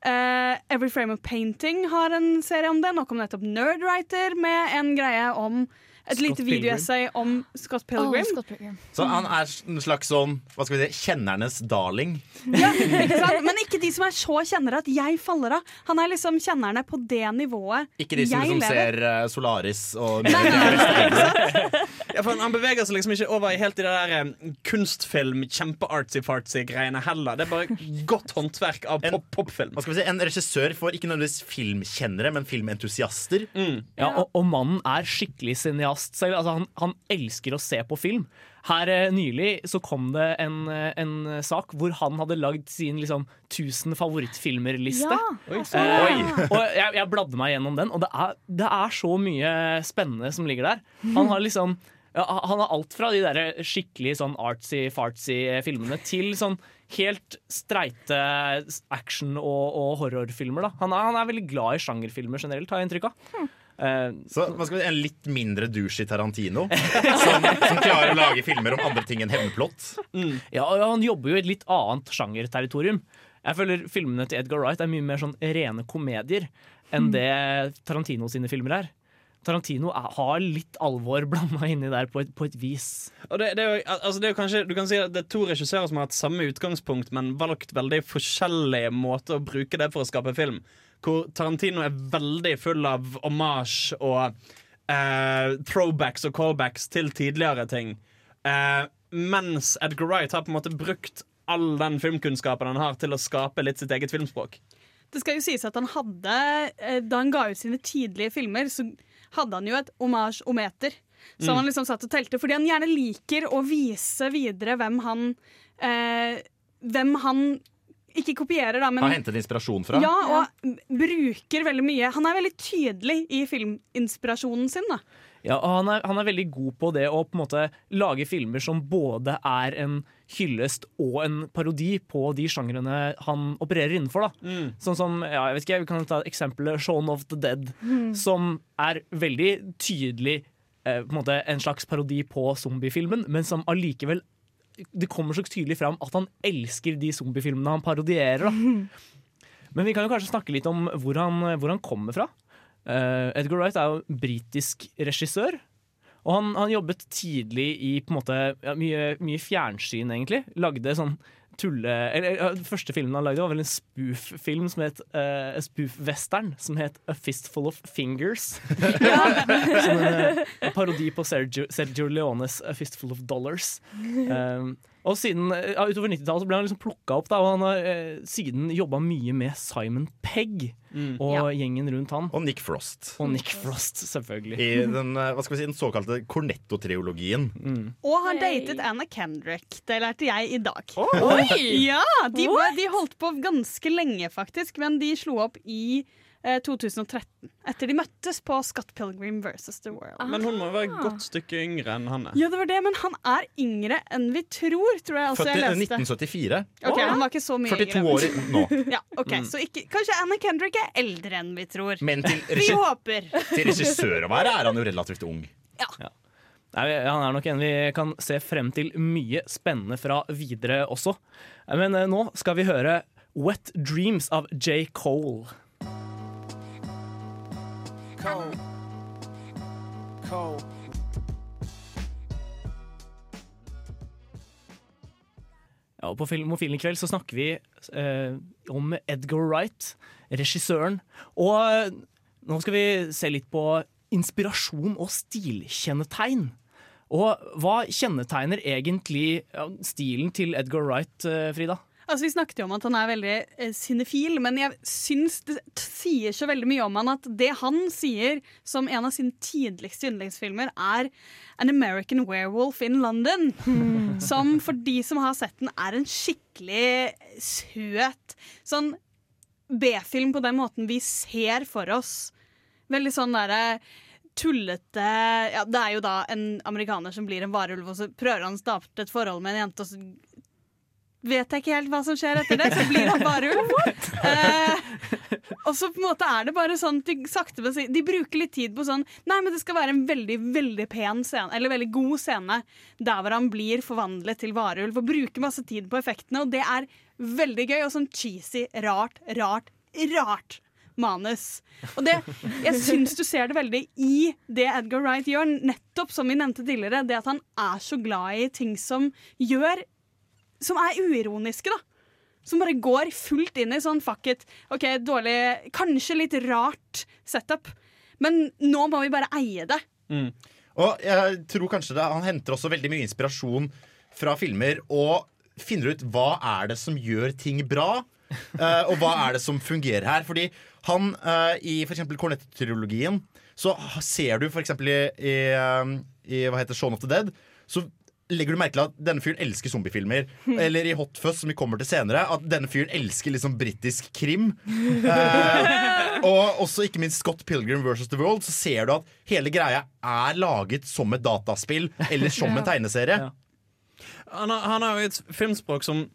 Speaker 7: Uh, Every Frame of Painting har en serie om det. Nå kom nettopp Nerdwriter med en greie om et
Speaker 5: Scott
Speaker 7: lite videoessay om Scott Pilgrim.
Speaker 5: Så han er en slags sånn hva skal vi si, kjennernes darling.
Speaker 7: Ja, ikke sant? Men ikke de som er så kjennere at jeg faller av. Han er liksom kjennerne på det nivået
Speaker 5: Ikke de som
Speaker 7: jeg
Speaker 5: liksom
Speaker 7: lever.
Speaker 5: ser uh, Solaris og
Speaker 6: Ja, for Han beveger seg liksom ikke over i helt i det der um, kunstfilm, kjempe-artsy-fartsy-greiene heller. Det er bare godt håndverk av pop popfilm.
Speaker 5: Hva skal vi si, En regissør for ikke nødvendigvis filmkjennere, men filmentusiaster.
Speaker 3: Ja, og, og mannen er skikkelig cineast. Fast seg altså han, han elsker å se på film. Her eh, nylig så kom det en, eh, en sak hvor han hadde lagd sin liksom 1000 favorittfilmer-liste.
Speaker 4: Ja,
Speaker 3: Eh, og jeg, jeg bladde meg gjennom den, og det er, det er så mye spennende som ligger der. Han har liksom ja, han har alt fra de der skikkelig sånn artsy-fartsy filmene til sånn helt streite action- og, og horrorfilmer. Da. Han, er, han er veldig glad i sjangerfilmer generelt, har jeg inntrykk av. Eh,
Speaker 5: Så hva skal vi si, En litt mindre douche i Tarantino, som, som klarer å lage filmer om andre ting enn hevnplott.
Speaker 3: Ja, og Han jobber jo i et litt annet sjangerterritorium. Jeg føler Filmene til Edgar Wright er mye mer sånn rene komedier enn
Speaker 6: Mm.
Speaker 3: det Tarantino sine filmer er. Tarantino er, har litt alvor blanda inni der på et, på et vis.
Speaker 6: Og det, det, er jo, altså det er jo kanskje, du kan si at det er to regissører som har hatt samme utgangspunkt, men valgt veldig forskjellige måter å bruke det for å skape film. Hvor Tarantino er veldig full av homage og eh, throwbacks og callbacks til tidligere ting. Eh, mens Edgar Wright har på en måte brukt all den filmkunnskapen han har, til å skape litt sitt eget filmspråk.
Speaker 7: Det skal jo sies at han hadde eh, Da han ga ut sine tidlige filmer, så hadde han jo et omasj-ometer. Som
Speaker 5: Mm.
Speaker 7: han liksom satt og telte, fordi han gjerne liker å vise videre hvem han eh, Hvem han ikke kopierer, da, men
Speaker 5: Har hentet inspirasjon fra.
Speaker 7: Ja, og bruker veldig mye. Han er veldig tydelig i filminspirasjonen sin. da
Speaker 3: Ja, og han er, han er veldig god på det å på en måte lage filmer som både er en hyllest og en parodi på de sjangrene han opererer innenfor. Da. Sånn som, ja, jeg vet ikke, Vi kan ta eksempelet Shaun of the Dead,
Speaker 14: Mm.
Speaker 3: som er veldig tydelig eh, på en måte en slags parodi på zombiefilmen, men som allikevel det kommer så tydelig fram at han elsker de zombiefilmene han parodierer. Da. Men vi kan jo kanskje snakke litt om hvor han, hvor han kommer fra. Uh, Edgar Wright er jo britisk regissør. Og han, han jobbet tidlig i måte, ja, mye, mye fjernsyn, egentlig. Lagde sånn tulle... Eller, den første filmen han lagde, var vel en spoof-film som het uh, spoof-western, som het A Fistful of Fingers. som en eh, parodi på Sergio, Sergio Leones A Fistful of Dollars. Um, og siden, ja, Utover 90-tallet så ble han liksom plukka opp, da, og han har eh, siden jobba mye med Simon Pegg
Speaker 5: Mm.
Speaker 3: og
Speaker 5: Ja.
Speaker 3: gjengen rundt han.
Speaker 5: Og Nick Frost.
Speaker 3: Og Nick Frost, selvfølgelig.
Speaker 5: I den, eh, hva skal vi si, den såkalte Cornetto-triologien.
Speaker 7: Og har datet Anna Kendrick. Det lærte jeg i dag.
Speaker 5: Oi!
Speaker 7: Ja, de, de holdt på ganske lenge, faktisk, men de slo opp i 2013. Etter de møttes på Scott Pilgrim versus The World.
Speaker 6: Men hun må jo være et godt stykke yngre enn han er.
Speaker 7: Ja, det var det, men han er yngre enn vi tror, tror jeg Altså,
Speaker 5: Født
Speaker 7: jeg leste.
Speaker 5: 1974.
Speaker 7: Ok, Han var ikke så mye
Speaker 5: 42
Speaker 7: yngre.
Speaker 5: år nå.
Speaker 7: Ja, ok,
Speaker 5: Mm.
Speaker 7: så ikke, Kanskje Anna Kendrick er eldre enn vi tror.
Speaker 5: Men til,
Speaker 7: vi håper.
Speaker 5: til regissør å være er han jo relativt ung.
Speaker 3: Nei, han er nok en vi kan se frem til mye spennende fra videre også. Men eh, nå skal vi høre Wet Dreams av J. Cole.
Speaker 14: Cold. Cold.
Speaker 3: Ja, og på Filmofilen i kveld så snakker vi eh, om Edgar Wright, regissøren. Og eh, nå skal vi se litt på inspirasjon og stilkjennetegn. Og hva kjennetegner egentlig ja, stilen til Edgar Wright, eh, Frida?
Speaker 7: Altså, Vi snakket jo om at han er veldig eh, men jeg syns det sier så veldig mye om han at det han sier som en av sine tidligste yndlingsfilmer, er An American Werewolf in London. Som for de som har sett den, er en skikkelig søt sånn B-film på den måten vi ser for oss. Veldig sånn derre tullete ja, Det er jo da en amerikaner som blir en varulv, og så prøver han å starte et forhold med en jente, og så vet jeg ikke helt hva som skjer etter det, så blir han varulv. Eh, og så på en måte er det bare sånn de sakte De bruker litt tid på sånn Nei, men det skal være en veldig, veldig pen scene, eller veldig god scene, der hvor han blir forvandlet til varulv, og bruker masse tid på effektene, og det er veldig gøy, og sånn cheesy, rart, rart, rart manus. Og det, jeg syns du ser det veldig i det Edgar Wright gjør, nettopp som vi nevnte tidligere, det at han er så glad i ting som gjør Som er uironiske, da. Som bare går fullt inn i sånn fuck it. OK, dårlig Kanskje litt rart setup, men nå må vi bare eie det.
Speaker 5: Og jeg tror kanskje det, Han henter også veldig mye inspirasjon fra filmer og finner ut hva er det som gjør ting bra. Eh, og hva er det som fungerer her? Fordi han eh, i f.eks. Cornetto-trilogien så ser du f.eks. I, i, eh, i hva heter Shaun of the Dead, så legger du merke til at denne fyren elsker zombiefilmer. Eller i Hot Fuzz, som vi kommer til senere, at denne fyren elsker liksom britisk krim. Eh, og også ikke minst Scott Pilgrim versus The World, så ser du at hele greia er laget som et dataspill eller som en tegneserie.
Speaker 6: Han har, han har jo et filmspråk som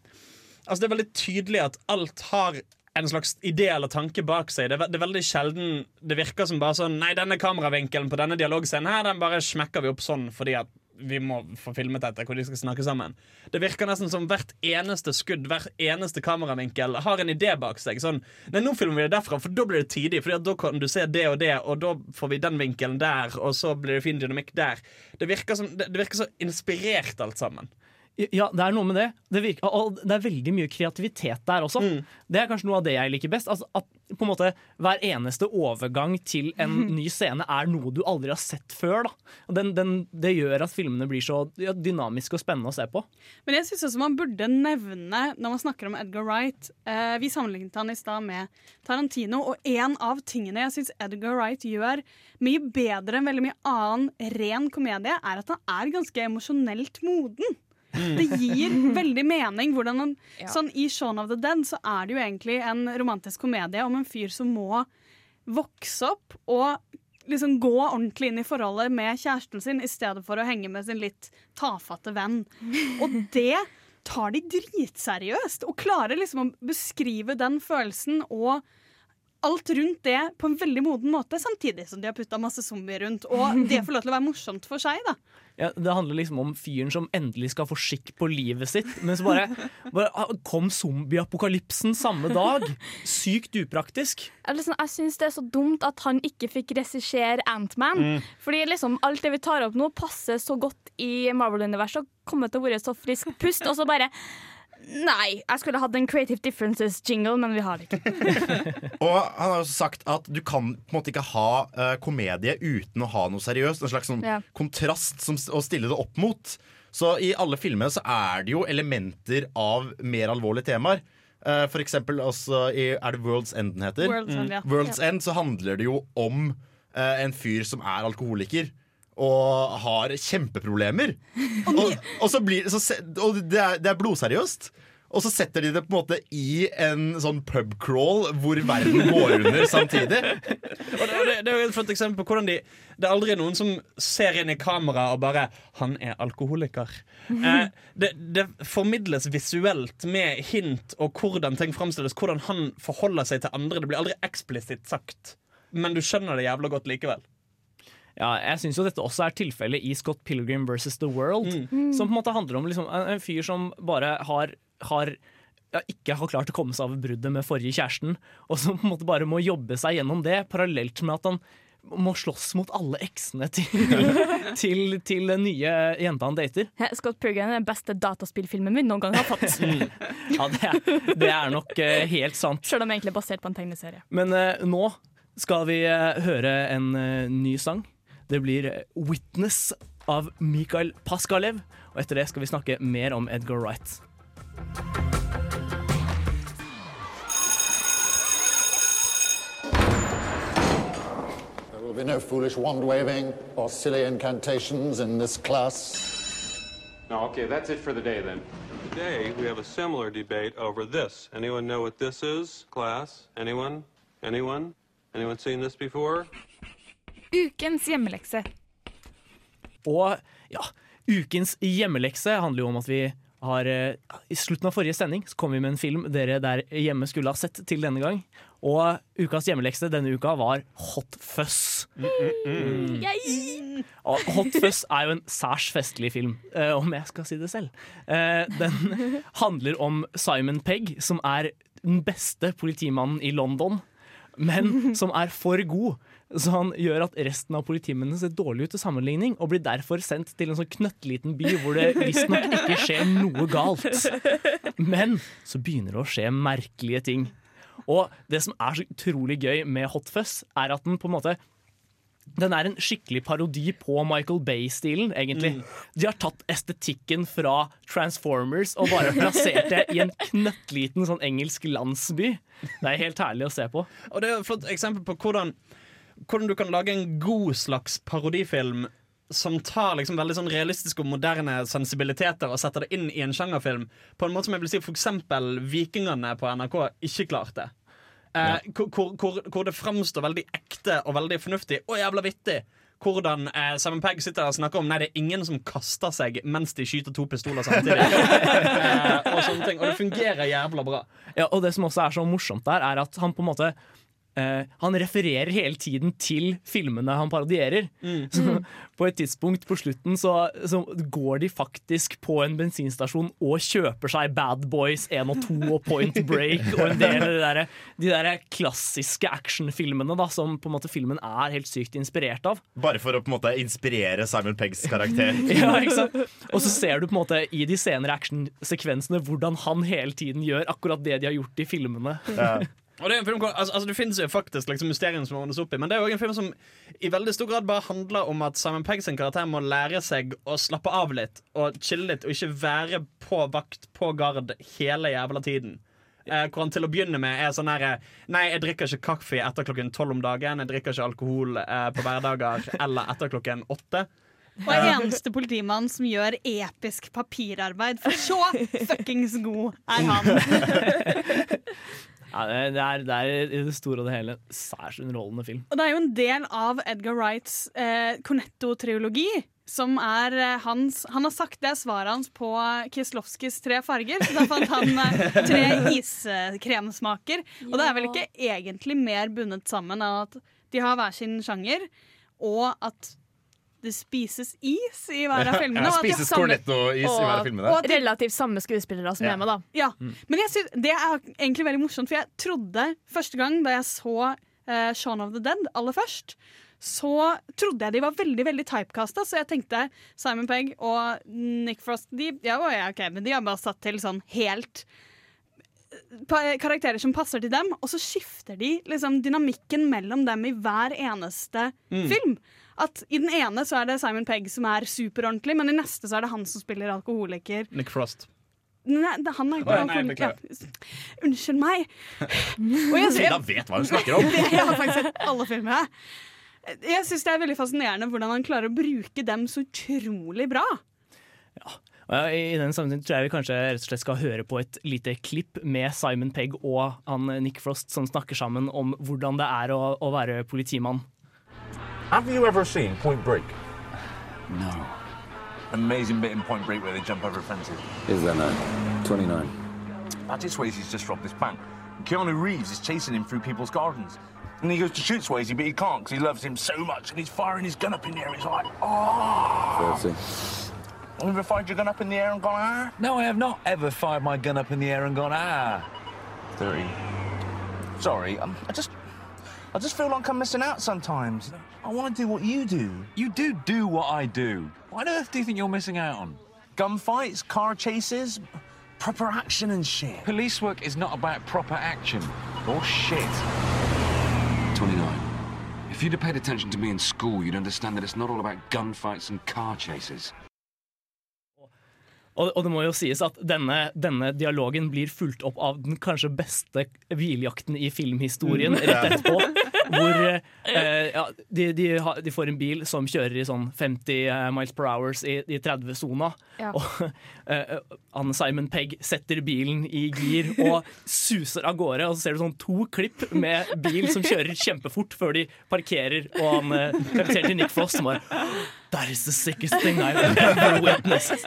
Speaker 6: Altså Det er veldig tydelig at alt har en slags idé eller tanke bak seg. Det er, det er veldig sjelden Det virker som bare sånn Nei, denne kameravinkelen på denne dialogscenen her Den bare smekker vi opp sånn fordi at vi må få filmet dette hvor de skal snakke sammen. Det virker nesten som hvert eneste skudd, hver eneste kameravinkel har en idé bak seg. Sånn, nei, nå filmer vi det derfra, for da blir det tidig. For da kan du se det og det, og da får vi den vinkelen der, og så blir det fin dynamikk der. Det virker, som, det, det virker så inspirert alt sammen.
Speaker 3: Ja, det er noe med det. Det, virker, det er veldig mye kreativitet der også. Det er kanskje noe av det jeg liker best. Altså, at på en måte Hver eneste overgang til en ny scene er noe du aldri har sett før. Den, den, det gjør at filmene blir så ja, dynamiske og spennende å se på.
Speaker 7: Men jeg syns også man burde nevne, når man snakker om Edgar Wright eh, Vi sammenlignet han i stad med Tarantino, og en av tingene jeg syns Edgar Wright gjør mye bedre enn veldig mye annen ren komedie, er at han er ganske emosjonelt moden. Det gir veldig mening. hvordan ja. sånn I Shaun of the Dead så er det jo egentlig en romantisk komedie om en fyr som må vokse opp og liksom gå ordentlig inn i forholdet med kjæresten sin i stedet for å henge med sin litt tafatte venn. Og det tar de dritseriøst, og klarer liksom å beskrive den følelsen og alt rundt det på en veldig moden måte, samtidig som de har putta masse zombier rundt. Og det får lov til å være morsomt for seg, da.
Speaker 3: Ja, det handler liksom om fyren som endelig skal få skikk på livet sitt, men så bare, bare ah, kom zombieapokalypsen samme dag. Sykt upraktisk.
Speaker 4: Liksom, jeg syns det er så dumt at han ikke fikk regissere Antman.
Speaker 3: Mm.
Speaker 4: Fordi liksom alt det vi tar opp nå, passer så godt i Marvel-universet og kommer til å være så frisk pust, og så bare Nei, jeg skulle hatt en Creative Differences-jingle, men vi har ikke.
Speaker 5: Og han har også sagt at du kan på en måte ikke ha uh, komedie uten å ha noe seriøst. En slags sånn
Speaker 4: Ja.
Speaker 5: kontrast som, å stille det opp mot. Så i alle filmene så er det jo elementer av mer alvorlige temaer. Uh, for eksempel også i Er det World's End den heter?
Speaker 7: World's End, ja.
Speaker 5: World's
Speaker 7: Ja.
Speaker 5: End så handler det jo om uh, en fyr som er alkoholiker. Og har kjempeproblemer. Og, og, så blir, så, og det, er, det er blodseriøst. Og så setter de det på en måte i en sånn pubcrawl hvor verden går under samtidig.
Speaker 6: Og det, det, det er jo et flott eksempel på hvordan de Det er aldri noen som ser inn i kamera og bare 'Han er alkoholiker'. Eh, det, det formidles visuelt med hint og hvordan ting framstilles. Hvordan han forholder seg til andre. Det blir aldri eksplisitt sagt. Men du skjønner det jævla godt likevel.
Speaker 3: Ja, jeg syns jo dette også er tilfellet i Scott Pilgrim versus The World.
Speaker 6: Mm.
Speaker 3: Som på en måte handler om liksom, en, en fyr som bare har, har ja, ikke har klart å komme seg over bruddet med forrige kjæresten, og som på en måte bare må jobbe seg gjennom det, parallelt med at han må slåss mot alle eksene til, til, til den nye jenta han dater.
Speaker 4: Scott Pilgrim er den beste dataspillfilmen vi noen gang har fått.
Speaker 3: Ja, det er, det er nok uh, helt sant.
Speaker 4: Selv om det egentlig er basert på en tegneserie.
Speaker 3: Men uh, nå skal vi uh, høre en ny sang. Det blir eh, 'Witness' av Mikael Paskalev. Og etter det skal vi snakke mer om Edgar Wright.
Speaker 14: There will be no foolish wand waving or silly incantations in this class.
Speaker 15: No, okay, that's it for the day then.
Speaker 16: Today, we have a similar debate over this. Anyone know what this is, class? Anyone? Anyone? Anyone seen this before?
Speaker 4: Ukens hjemmelekse.
Speaker 3: Og ja, ukens hjemmelekse handler jo om at vi har eh, I slutten av forrige sending så kom vi med en film dere der hjemme skulle ha sett til denne gang. Og ukas hjemmelekse denne uka var Hot Fuzz. Mm. Og Hot Fuzz er jo en særs festlig film, eh, om jeg skal si det selv. Eh, den handler om Simon Pegg, som er den beste politimannen i London, men som er for god. Så han gjør at resten av politimennene ser dårlig ut til sammenligning, og blir derfor sendt til en sånn knøttliten by hvor det visstnok ikke skjer noe galt. Men så begynner det å skje merkelige ting. Og det som er så utrolig gøy med Hot Fuzz, er at den på en måte den er en skikkelig parodi på Michael Bay-stilen, egentlig.
Speaker 6: Mm.
Speaker 3: De har tatt estetikken fra Transformers og bare plassert det i en knøttliten sånn engelsk landsby. Det er helt herlig å se på.
Speaker 6: Og det er et flott eksempel på hvordan, hvordan du kan lage en god slags parodifilm som tar liksom veldig sånn realistiske og moderne sensibiliteter og setter det inn i en sjangerfilm. På en måte som jeg vil si for eksempel Vikingene på NRK ikke klarte. Eh, hvor, hvor, hvor, hvor det framstår veldig ekte og veldig fornuftig og jævla vittig. Hvordan eh, Simon Pegg sitter der og snakker om Nei, det er ingen som kaster seg mens de skyter to pistoler samtidig. eh, og sånne ting Og det fungerer jævla bra.
Speaker 3: Ja, og det som også er så morsomt der, er at han på en måte eh, Han refererer hele tiden til filmene han parodierer.
Speaker 6: Mm.
Speaker 3: Så på et tidspunkt på slutten så, så går de faktisk på en bensinstasjon og kjøper seg Bad Boys 1 og 2 og Point Break og en del av de der, de der klassiske actionfilmene da, som på en måte filmen er helt sykt inspirert av.
Speaker 5: Bare for å på en måte inspirere Simon Peggs karakter.
Speaker 3: Ja, ikke sant? Og så ser du på en måte i de senere actionsekvensene hvordan han hele tiden gjør akkurat det de har gjort i filmene.
Speaker 6: Og det er en film hvor, altså, altså Det finnes jo faktisk liksom mysterium som ordnes opp i, men det er jo en film som i veldig stor grad bare handler om at Simon Pegg sin karakter må lære seg å slappe av litt og chille litt, og ikke være på vakt på gard hele jævla tiden. Eh, hvor han til å begynne med er sånn her Nei, jeg drikker ikke kaffe etter klokken tolv om dagen. Jeg drikker ikke alkohol eh, på hverdager eller etter klokken åtte.
Speaker 7: Og eneste politimann som gjør episk papirarbeid, for så fuckings god er han.
Speaker 3: Ja, det, er, det er i det store og det hele særs underholdende film.
Speaker 7: Og det er jo en del av Edgar Wrights eh, Cornetto-triologi. Som er eh, hans Han har sagt det er svaret hans på Kieslowskis tre farger. Så da fant han eh, tre iskremsmaker. Og det er vel ikke egentlig mer bundet sammen av at de har hver sin sjanger, og at det spises is i hver av filmene.
Speaker 5: Ja, spises cornetto-is i hver av filmene.
Speaker 7: og
Speaker 4: Relativt samme skuespillere som
Speaker 5: Ja.
Speaker 4: er med, da.
Speaker 7: ja, men jeg synes, det er egentlig veldig morsomt, for jeg trodde første gang da jeg så uh, Shaun of the Dead aller først, så trodde jeg de var veldig veldig typecasta, så jeg tenkte Simon Pegg og Nick Frost de, ja, ja, ok, men de har bare satt til sånn helt eh, karakterer som passer til dem, og så skifter de liksom dynamikken mellom dem i hver eneste
Speaker 6: Mm.
Speaker 7: film. At I den ene så er det Simon Pegg som er superordentlig, men i neste så er det han som spiller alkoholiker.
Speaker 6: Nick Frost.
Speaker 7: Nei, det, han er ikke
Speaker 6: nei.
Speaker 7: Ja. Unnskyld meg.
Speaker 5: Frida vet hva hun snakker om.
Speaker 7: Det, har faktisk sett alle filmene. Jeg syns det er veldig fascinerende hvordan han klarer å bruke dem så utrolig bra.
Speaker 3: Ja, I den sammenheng tror jeg vi kanskje rett og slett skal høre på et lite klipp med Simon Pegg og han Nick Frost som snakker sammen om hvordan det er å, å være politimann.
Speaker 17: Have you ever seen Point Break?
Speaker 10: No.
Speaker 17: Amazing bit in Point Break where they jump over fences.
Speaker 10: Is there no? 29.
Speaker 17: Patrick Swayze's just robbed this bank. Keanu Reeves is chasing him through people's gardens. And he goes to shoot Swayze, but he can't because he loves him so much. And he's firing his gun up in the air. He's like, oh.
Speaker 10: 30.
Speaker 17: Have you ever fired your gun up in the air and gone, ah?
Speaker 18: No, I have not ever fired my gun up in the air and gone, ah.
Speaker 17: 30. Sorry, um, I just. I just feel like I'm missing out sometimes. I want to do what you do.
Speaker 18: You do do what I do. What on earth do you think you're missing out on?
Speaker 17: Gunfights, car chases, proper action and shit.
Speaker 18: Police work is not about proper action or shit.
Speaker 10: 29. If you'd have paid attention to me in school, you'd understand that it's not all about gunfights and car chases.
Speaker 3: Og, og det må jo sies at denne, denne dialogen blir fulgt opp av den kanskje beste biljakten i filmhistorien
Speaker 5: Mm.
Speaker 3: rett etterpå. Hvor eh, ja, de, de, de får en bil som kjører i sånn 50 miles per hours i, i 30-sona.
Speaker 4: Ja.
Speaker 3: Og eh, Simon Pegg setter bilen i gir og suser av gårde. Og så ser du sånn to klipp med bil som kjører kjempefort før de parkerer. Og han eh, til Nick Frost som bare That is the sickest thing I've ever witnessed.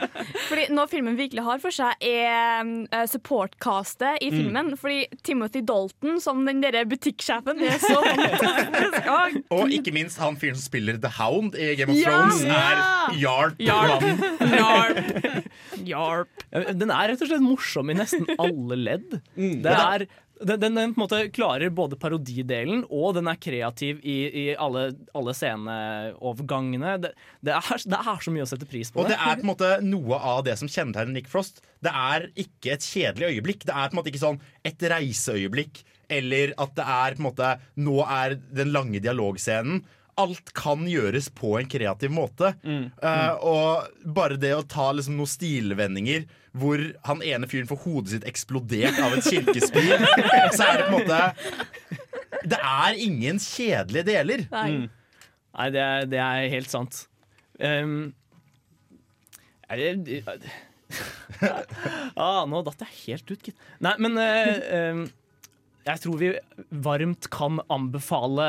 Speaker 4: Fordi Noe filmen virkelig har for seg, er uh, supportcastet i
Speaker 3: Mm.
Speaker 4: filmen. Fordi Timothy Dalton som den der butikksjefen er så fantastisk.
Speaker 5: Og ikke minst han fyren som spiller The Hound i Game of
Speaker 4: Ja!
Speaker 5: Thrones, er Yarp.
Speaker 3: Yarp.
Speaker 5: Yarp.
Speaker 3: Yarp. Den er rett og slett morsom i nesten alle ledd.
Speaker 5: Mm.
Speaker 3: Det er, den, den, den på en måte klarer både parodidelen og den er kreativ i, i alle, alle sceneovergangene. Det, det, er, det er så mye å sette pris på.
Speaker 5: Og det er på en måte noe av det som kjennetegner Nick Frost. Det er ikke et kjedelig øyeblikk. Det er på en måte ikke sånn et reiseøyeblikk, eller at det er på en måte Nå er den lange dialogscenen. alt kan gjøres på en kreativ måte. Eh, og bare det å ta liksom noen stilvendinger hvor han ene fyren får hodet sitt eksplodert av et kirkespir, så er det på en måte Det er ingen kjedelige deler.
Speaker 3: Mm. Nei, det er, det er helt sant. Um, er det, ah, nå datt jeg helt ut, gitt. Nei, men uh, um, jeg tror vi varmt kan anbefale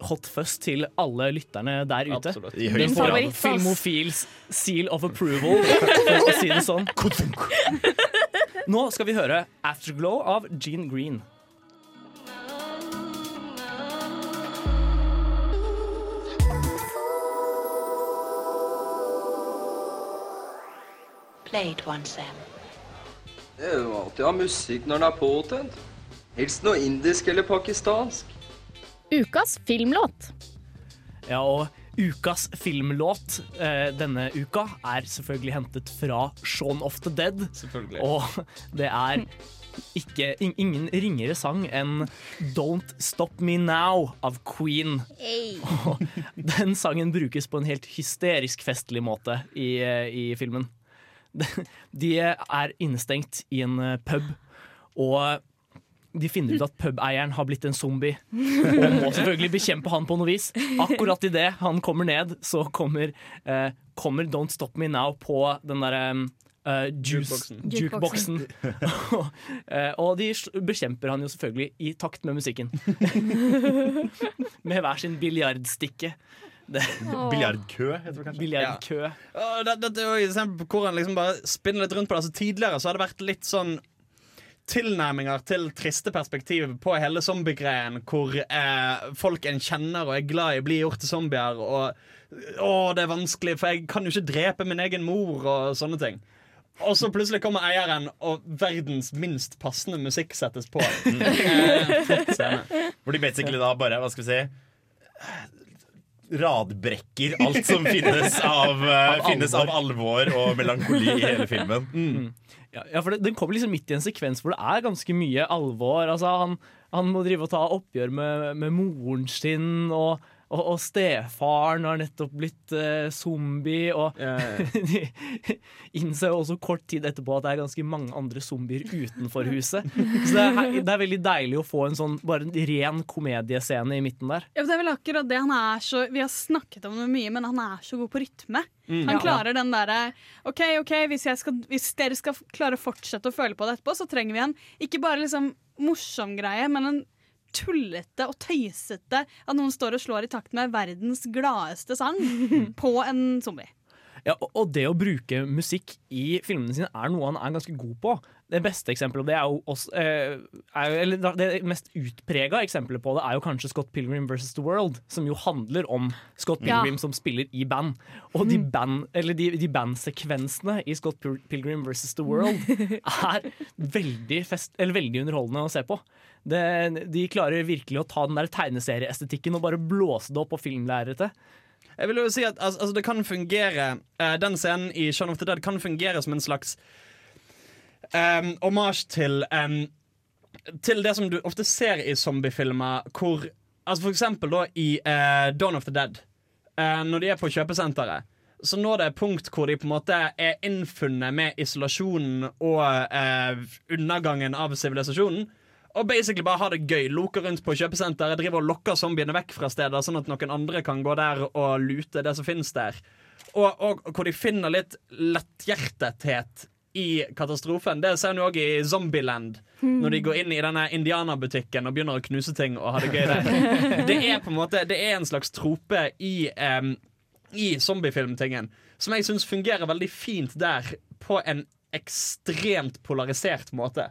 Speaker 3: Hot Fuzz til alle lytterne der ute.
Speaker 5: Absolutt.
Speaker 3: Får
Speaker 5: grad.
Speaker 3: Filmofils seal of approval, for å si det sånn. Nå skal vi høre Afterglow av Gene Green.
Speaker 19: Play it once, Sam.
Speaker 20: Det er jo alltid å ha musikk når den er påtent. Helst noe indisk eller pakistansk.
Speaker 21: Ukas filmlåt.
Speaker 3: Ja, og ukas filmlåt eh, denne uka er selvfølgelig hentet fra Shaun of the Dead.
Speaker 6: Selvfølgelig.
Speaker 3: Og det er ikke, in- ingen ringere sang enn Don't Stop Me Now av Queen. Og den sangen brukes på en helt hysterisk festlig måte i, eh, i filmen. De- De er innestengt i en eh, pub, og de finner ut at pubeieren har blitt en zombie og må selvfølgelig bekjempe han på noe vis. Akkurat idet han kommer ned, så kommer, eh, kommer Don't Stop Me Now på den derre eh, juice-
Speaker 6: Jukeboksen.
Speaker 3: Eh, og de bekjemper han jo selvfølgelig i takt med musikken. med hver sin biljardstikke. Det-
Speaker 5: Biljardkø, heter det kanskje?
Speaker 3: Biljardkø.
Speaker 6: Og Dette er jo et eksempel på hvordan liksom bare spinner litt rundt på det. Altså, tidligere så har det vært litt sånn tilnærminger til triste perspektiv på hele zombiegreien, hvor eh, folk en kjenner og er glad i, blir gjort til zombier. Og å, det er vanskelig, for jeg kan jo ikke drepe min egen mor, og sånne ting. Og så plutselig kommer eieren, og verdens minst passende musikk settes på. Eh, flott scene.
Speaker 5: Hvor de basically da bare, hva skal vi si Radbrekker alt som finnes av, eh,
Speaker 3: Av
Speaker 5: finnes av
Speaker 3: alvor.
Speaker 5: og melankoli i hele filmen.
Speaker 3: Mm. Ja, ja, for det, Den kommer liksom midt i en sekvens hvor det er ganske mye alvor. Altså, han, han må drive og ta oppgjør med, med moren sin, og, og, og stefaren har nettopp blitt uh, zombie. Og de innser jo også kort tid etterpå at det er ganske mange andre zombier utenfor huset. Så det er, det er veldig deilig å få en sånn bare en ren komediescene i midten der.
Speaker 7: Ja, det er vel akkurat det han er så Vi har snakket om det mye, men han er så god på rytme.
Speaker 3: Mm.
Speaker 7: Han
Speaker 3: Ja.
Speaker 7: klarer den derre OK, ok, hvis, jeg skal, hvis dere skal klare å fortsette å føle på det etterpå, så trenger vi en ikke bare liksom morsom greie, men en tullete og tøysete at noen står og slår i takt med verdens gladeste sang på en zombie.
Speaker 3: Ja, og- det å bruke musikk i filmene sine er noe han er ganske god på. Det beste eksempelet på det er jo også, eh, er, eller Det mest utprega eksempelet på det er jo kanskje Scott Pilgrim vs. The World, som jo handler om Scott
Speaker 21: Ja.
Speaker 3: Pilgrim som spiller i band. Og de, band, eller de, de bandsekvensene i Scott Pilgrim vs. The World er veldig, fest, eller veldig underholdende å se på. Det, de klarer virkelig å ta den der tegneserieestetikken og bare blåse det opp på filmlerretet.
Speaker 6: Jeg vil jo si at altså, altså, det kan fungere eh, Den scenen i Shaun of the Dead kan fungere som en slags um, hommage til um, Til det som du ofte ser i zombiefilmer, hvor Altså For eksempel da i uh, Dawn of the Dead, Uh, når de er på kjøpesenteret. Så når det er punkt hvor de på en måte er innfunnet med isolasjonen og eh, undergangen av sivilisasjonen, og basically bare ha det gøy. Loker rundt på kjøpesenteret, driver og lokker zombiene vekk fra steder, sånn at noen andre kan gå der og lute det som finnes der. Og, og hvor de finner litt letthjertethet i katastrofen. Det ser en òg i Zombieland, når de går inn i denne indianerbutikken og begynner å knuse ting og ha det gøy der. Det er på en måte Det er en slags trope i, um, i zombiefilmtingen som jeg syns fungerer veldig fint der, på en ekstremt polarisert måte.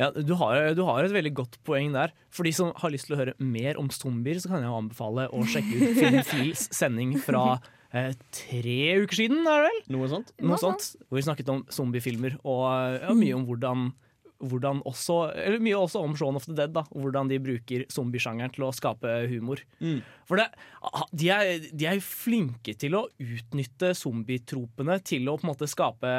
Speaker 3: Ja, du har, du har et veldig godt poeng der. For de som har lyst til å høre mer om zombier, så kan jeg anbefale å sjekke ut Filmfils sending fra eh, tre uker siden, er det vel?
Speaker 6: Noe sånt.
Speaker 3: Noe sånt. Hvor vi snakket om zombiefilmer, og ja, mye om hvordan, hvordan også Eller mye også om Shaun of the Dead, da. Hvordan de bruker zombiesjangeren til å skape humor.
Speaker 6: Mm.
Speaker 3: For det, de, er, de er flinke til å utnytte zombietropene til å på en måte skape,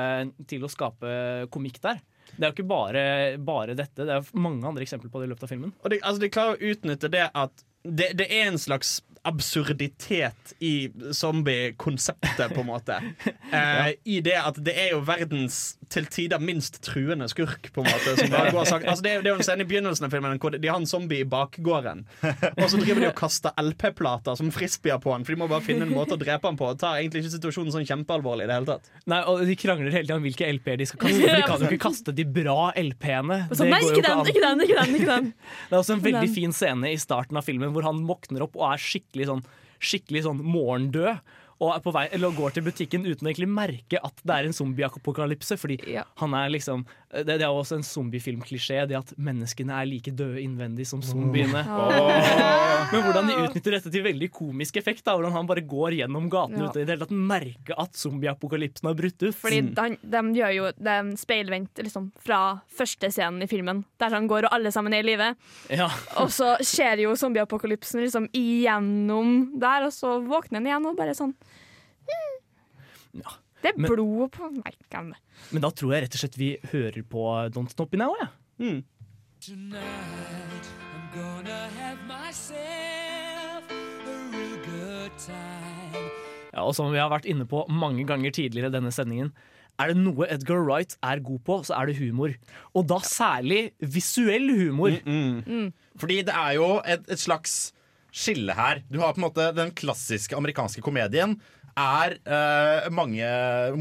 Speaker 3: til å skape komikk der. Det er jo ikke bare, bare dette, det er mange andre eksempler på det i løpet av filmen.
Speaker 6: Og de, altså, de klarer å utnytte det at det, det er en slags absurditet i zombie-konseptet, på en måte. Eh, I det at det er jo verdens til tider minst truende skurk, på en måte. Som bare går sak altså, det, det er jo en scene i begynnelsen av filmen hvor de har en zombie i bakgården. Og så driver de og kaster LP-plater som frisbeer på han, for de må bare finne en måte å drepe han på. Og tar egentlig ikke situasjonen sånn kjempealvorlig i det hele tatt.
Speaker 3: Nei, og De krangler hele tida om hvilke LP-er de skal kaste. For de kan jo ikke kaste de bra LP-ene.
Speaker 4: Nei, ikke den, ikke den, ikke den, ikke den.
Speaker 3: Det er også en veldig fin scene i starten av filmen hvor han våkner opp og er skikkelig sånn, skikkelig sånn morgendød. Og på vei, eller går til butikken uten å egentlig merke at det er en zombieapokalypse. Fordi han er liksom det, det er også en zombiefilmklisjé, det at menneskene er like døde innvendig som zombiene.
Speaker 4: Oh.
Speaker 3: Men hvordan de utnytter dette til veldig komisk effekt. Da, hvordan han bare går gjennom gaten
Speaker 4: Ja.
Speaker 3: uten i det hele tatt merke at zombieapokalypsen har brutt ut.
Speaker 4: Fordi de, de gjør jo de speilvendt liksom, fra første scenen i filmen, der han går og alle sammen er i live.
Speaker 3: Ja.
Speaker 4: Og så skjer jo zombieapokalypsen liksom igjennom der, og så våkner han igjen og bare sånn hmm. Det er
Speaker 3: men-
Speaker 4: blodet på glem.
Speaker 3: Men da tror jeg rett og slett vi hører på Don't Stop Me Now. Ja.
Speaker 19: Tonight I'm gonna have myself a real good time.
Speaker 3: Ja, og som vi har vært inne på mange ganger tidligere i denne sendingen, er det noe Edgar Wright er god på, så er det humor. Og da særlig visuell humor.
Speaker 5: Fordi det er jo et, et slags skille her. Du har på en måte den klassiske amerikanske komedien. Er uh, mange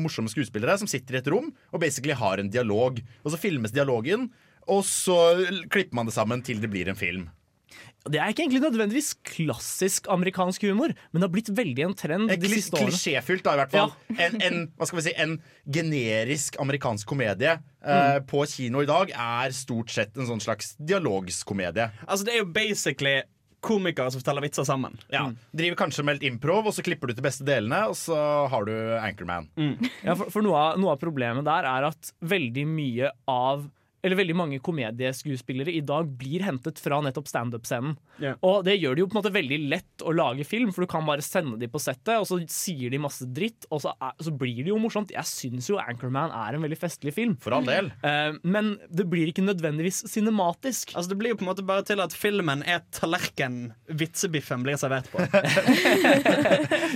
Speaker 5: morsomme skuespillere som sitter i et rom og basically har en dialog. Og så filmes dialogen, og så klipper man det sammen til det blir en film.
Speaker 3: Det er ikke egentlig nødvendigvis klassisk amerikansk humor, men det har blitt veldig en trend de
Speaker 5: Kli-
Speaker 3: siste årene.
Speaker 5: Klisjéfylt, da, i hvert fall. En, en, hva skal vi si, en generisk amerikansk komedie eh, på kino i dag er stort sett en sånn slags dialogskomedie.
Speaker 6: Altså Det er jo basically komikere som forteller vitser sammen.
Speaker 5: Ja, Driver kanskje med litt improv, og så klipper du til beste delene, og så har du Anchorman.
Speaker 3: Ja, for, for noe, av, noe av problemet der er at veldig mye av eller veldig mange komedieskuespillere i dag blir hentet fra nettopp standup-scenen.
Speaker 6: Yeah.
Speaker 3: Og det gjør det jo på en måte veldig lett å lage film, for du kan bare sende de på settet, og så sier de masse dritt, og så, er, så blir det jo morsomt. Jeg syns jo Anchorman er en veldig festlig film.
Speaker 5: For all del.
Speaker 3: Uh, men det blir ikke nødvendigvis cinematisk.
Speaker 6: Altså Det blir jo på en måte bare til at filmen er tallerken vitsebiffen blir servert på.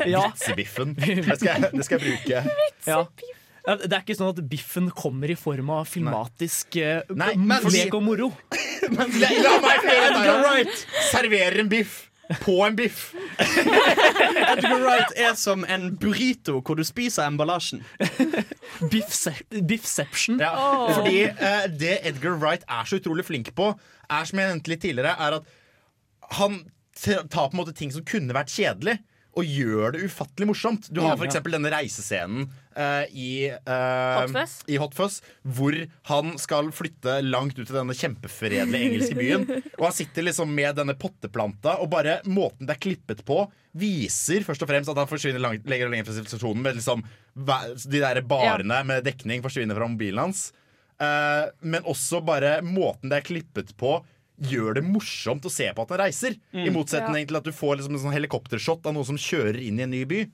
Speaker 3: Ja.
Speaker 5: Vitsebiffen. Det skal jeg, det skal jeg bruke.
Speaker 3: Vitsebiffen. Ja, Det er ikke sånn at biffen kommer i form av filmatisk eh,
Speaker 5: Nei,
Speaker 3: lek og moro.
Speaker 5: Men la, meg
Speaker 6: Edgar! Wright.
Speaker 5: Serverer en biff på en biff.
Speaker 6: Edgar Wright er som en burrito hvor du spiser emballasjen.
Speaker 3: Biffception.
Speaker 5: Ja, fordi eh, det Edgar Wright er så utrolig flink på, er som jeg nevnte litt tidligere, er at han tar på en måte ting som kunne vært kjedelig, og gjør det ufattelig morsomt. Du har
Speaker 3: f.eks.
Speaker 5: for eksempel denne reisescenen uh, i, uh,
Speaker 4: Hot
Speaker 5: i Hot Fuzz, hvor han skal flytte langt ut til denne kjempefredelige engelske byen. Og han sitter liksom med denne potteplanta, og bare måten det er klippet på, viser først og fremst at han forsvinner langt, lenger og lenger fra sivilisasjonen. Med liksom, de der barene med dekning forsvinner fra mobilen hans. Uh, men også bare måten det er klippet på gjør det morsomt å se på at han reiser. I motsetning til at du får liksom en sånn helikoptershot av noen som kjører inn i en ny by.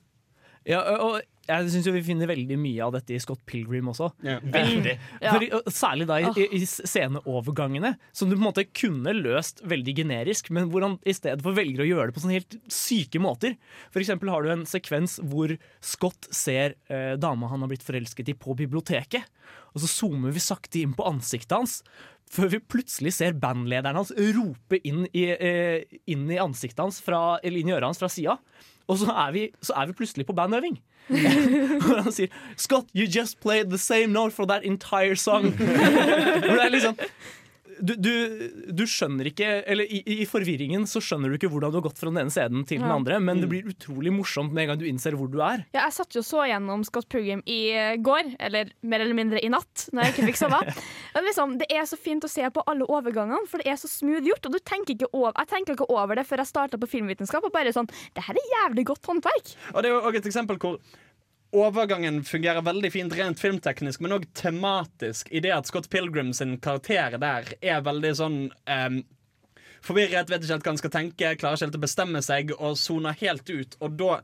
Speaker 3: Ja, og jeg syns vi finner veldig mye av dette i Scott Pilgrim også.
Speaker 5: Veldig.
Speaker 4: Ja.
Speaker 3: For, særlig da i, i sceneovergangene, som du på en måte kunne løst veldig generisk, men hvor han i stedet for velger å gjøre det på sånne helt syke måter. For eksempel har du en sekvens hvor Scott ser eh, dama han har blitt forelsket i på biblioteket, og så zoomer vi sakte inn på ansiktet hans. Før vi plutselig ser bandlederen hans rope inn i, eh, inn i ansiktet hans fra, eller inn i øret hans fra sida. Og så er, vi, så er vi plutselig på bandøving. Hvor han sier 'Scott, you just played the same note for that entire song'. Det er liksom du, du, du skjønner ikke Eller i, i forvirringen så skjønner du ikke hvordan du har gått fra den ene scenen til den andre, men det blir utrolig morsomt med en gang du innser hvor du er.
Speaker 4: Ja, jeg satt jo så gjennom Scott Pilgrim i eh, går, eller mer eller mindre i natt, når jeg ikke fikk sove. Men liksom, det er så fint å se på alle overgangene, for det er så smooth gjort. Og du tenker ikke over, jeg tenker ikke over det før jeg starta på filmvitenskap, og bare sånn Det her er jævlig godt håndverk.
Speaker 6: Og det er jo et eksempel hvor overgangen fungerer veldig fint rent filmteknisk, men òg tematisk, i det at Scott Pilgrim sin karakter der er veldig sånn um, Forvirret, vet ikke helt hva han skal tenke, klarer ikke helt å bestemme seg og soner helt ut. Og da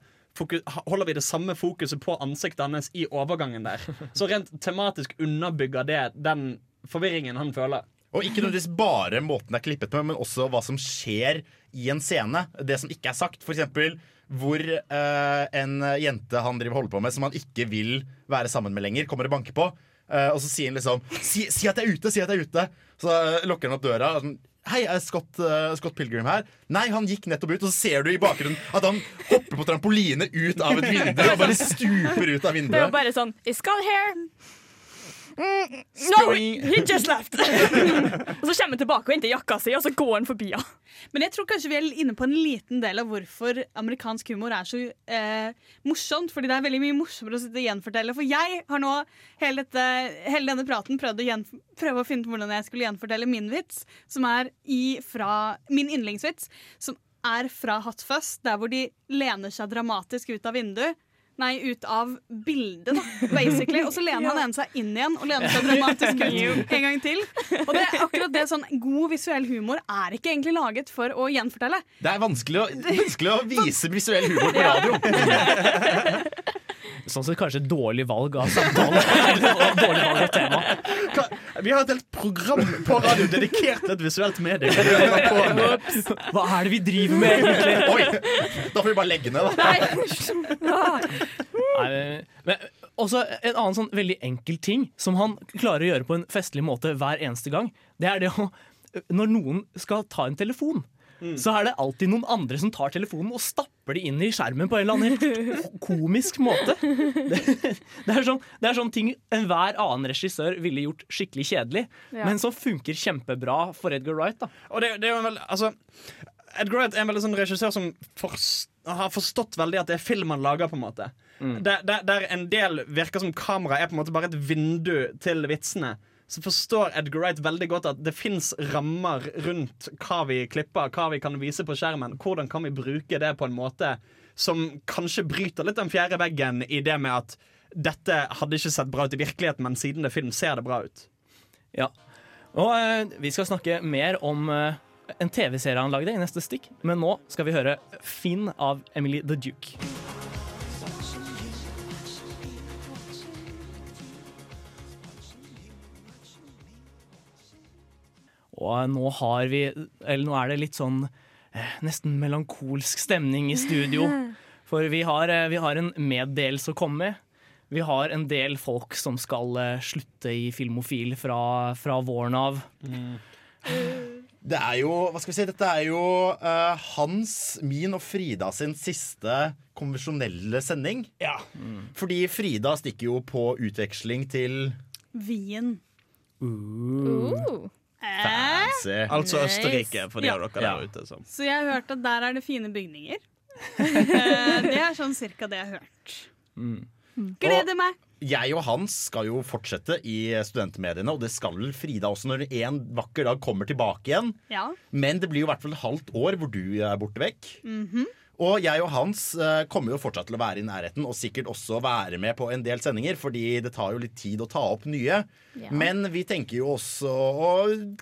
Speaker 6: holder vi det samme fokuset på ansiktet hans i overgangen der. Så rent tematisk underbygger det den forvirringen han føler.
Speaker 5: Og ikke nødvendigvis bare måten det er klippet på, men også hva som skjer i en scene. Det som ikke er sagt. For eksempel hvor eh, en jente han driver holder på med, som han ikke vil være sammen med lenger, kommer og banker på. Eh, og så sier han liksom si, 'Si at jeg er ute! Si at jeg er ute!' Så eh, lukker han opp døra. Og sånn, Hei, er Scott, uh, Scott Pilgrim her? Nei, han gikk nettopp ut, og så ser du i bakgrunnen at han hopper på trampoline ut av et vindu og bare stuper ut av vinduet.
Speaker 4: Det er jo bare sånn It's Scott here? Mm, no, he just left! og så kommer han tilbake og henter jakka si, og så går han forbi henne.
Speaker 7: Men jeg tror kanskje vi er inne på en liten del av hvorfor amerikansk humor er så eh, morsomt. Fordi det er veldig mye morsommere å sitte og gjenfortelle. For jeg har nå hele, dette, hele denne praten prøvd å, gjen, prøve å finne ut hvordan jeg skulle gjenfortelle min vits, som er i, fra, min yndlingsvits, som er fra Hot Fuzz, der hvor de lener seg dramatisk ut av vinduet. Nei, ut av bildet, da, basically. Og så lener han ene seg inn igjen og lener seg dramatisk ut en gang til. Og det er akkurat det sånn God visuell humor er ikke egentlig laget for å gjenfortelle.
Speaker 5: Det er vanskelig å, vanskelig å vise visuell humor på radio.
Speaker 3: Sånn sett kanskje dårlig valg av samtale. Eller dårlig valg av tema.
Speaker 6: Vi har et helt program på radio dedikert til et visuelt medie. Hva er det vi
Speaker 3: er driver med, egentlig?
Speaker 5: Oi, da får vi bare legge ned, da.
Speaker 3: Nei, men også en annen sånn veldig enkel ting som han klarer å gjøre på en festlig måte hver eneste gang, det er det å Når noen skal ta en telefon, så er det alltid noen andre som tar telefonen og stapper det inn i skjermen på en eller annen helt komisk måte. Det, det, er, sånn, det er sånn ting enhver annen regissør ville gjort skikkelig kjedelig,
Speaker 6: Ja.
Speaker 3: men som funker kjempebra for Edgar Wright. da
Speaker 6: Og det, det er jo vel, altså, Edgar Wright er en veldig sånn regissør som forst, har forstått veldig at det er film han lager. på en måte der, der, der en del virker som kamera er på en måte bare et vindu til vitsene. Så forstår Edgar Wright veldig godt at det fins rammer rundt hva vi klipper, hva vi kan vise på skjermen. Hvordan kan vi bruke det på en måte som kanskje bryter litt den fjerde veggen i det med at dette hadde ikke sett bra ut i virkeligheten, men siden det er film, ser det bra ut.
Speaker 3: Ja. Og eh, vi skal snakke mer om eh, en TV-serie han lagde i neste stikk, men nå skal vi høre Finn av Emily the Duke. Og nå har vi Eller nå er det litt sånn eh, nesten melankolsk stemning i studio. For vi har, eh, vi har en meddelelse å komme med. Vi har en del folk som skal eh, slutte i Filmofil fra, fra våren av.
Speaker 5: Det er jo, hva skal vi si, Dette er jo eh, hans, min og Frida sin siste konvensjonelle sending. Ja. Fordi Frida stikker jo på utveksling til
Speaker 7: Wien.
Speaker 3: Uh.
Speaker 5: Fancy.
Speaker 6: Altså Østerrike, for de
Speaker 7: Ja.
Speaker 6: av dere der ute. Så.
Speaker 7: Så jeg har hørt at der er det fine bygninger. Eh, det er sånn cirka det jeg har hørt. Gleder meg!
Speaker 5: Jeg og Hans skal jo fortsette i studentmediene, og det skal vel Frida også når en vakker dag kommer tilbake igjen.
Speaker 7: Ja.
Speaker 5: Men det blir jo i hvert fall et halvt år hvor du er borte vekk.
Speaker 7: Mhm.
Speaker 5: Og jeg og Hans eh, kommer jo fortsatt til å være i nærheten og sikkert også være med på en del sendinger, fordi det tar jo litt tid å ta opp nye.
Speaker 6: Ja.
Speaker 5: Men vi tenker jo også å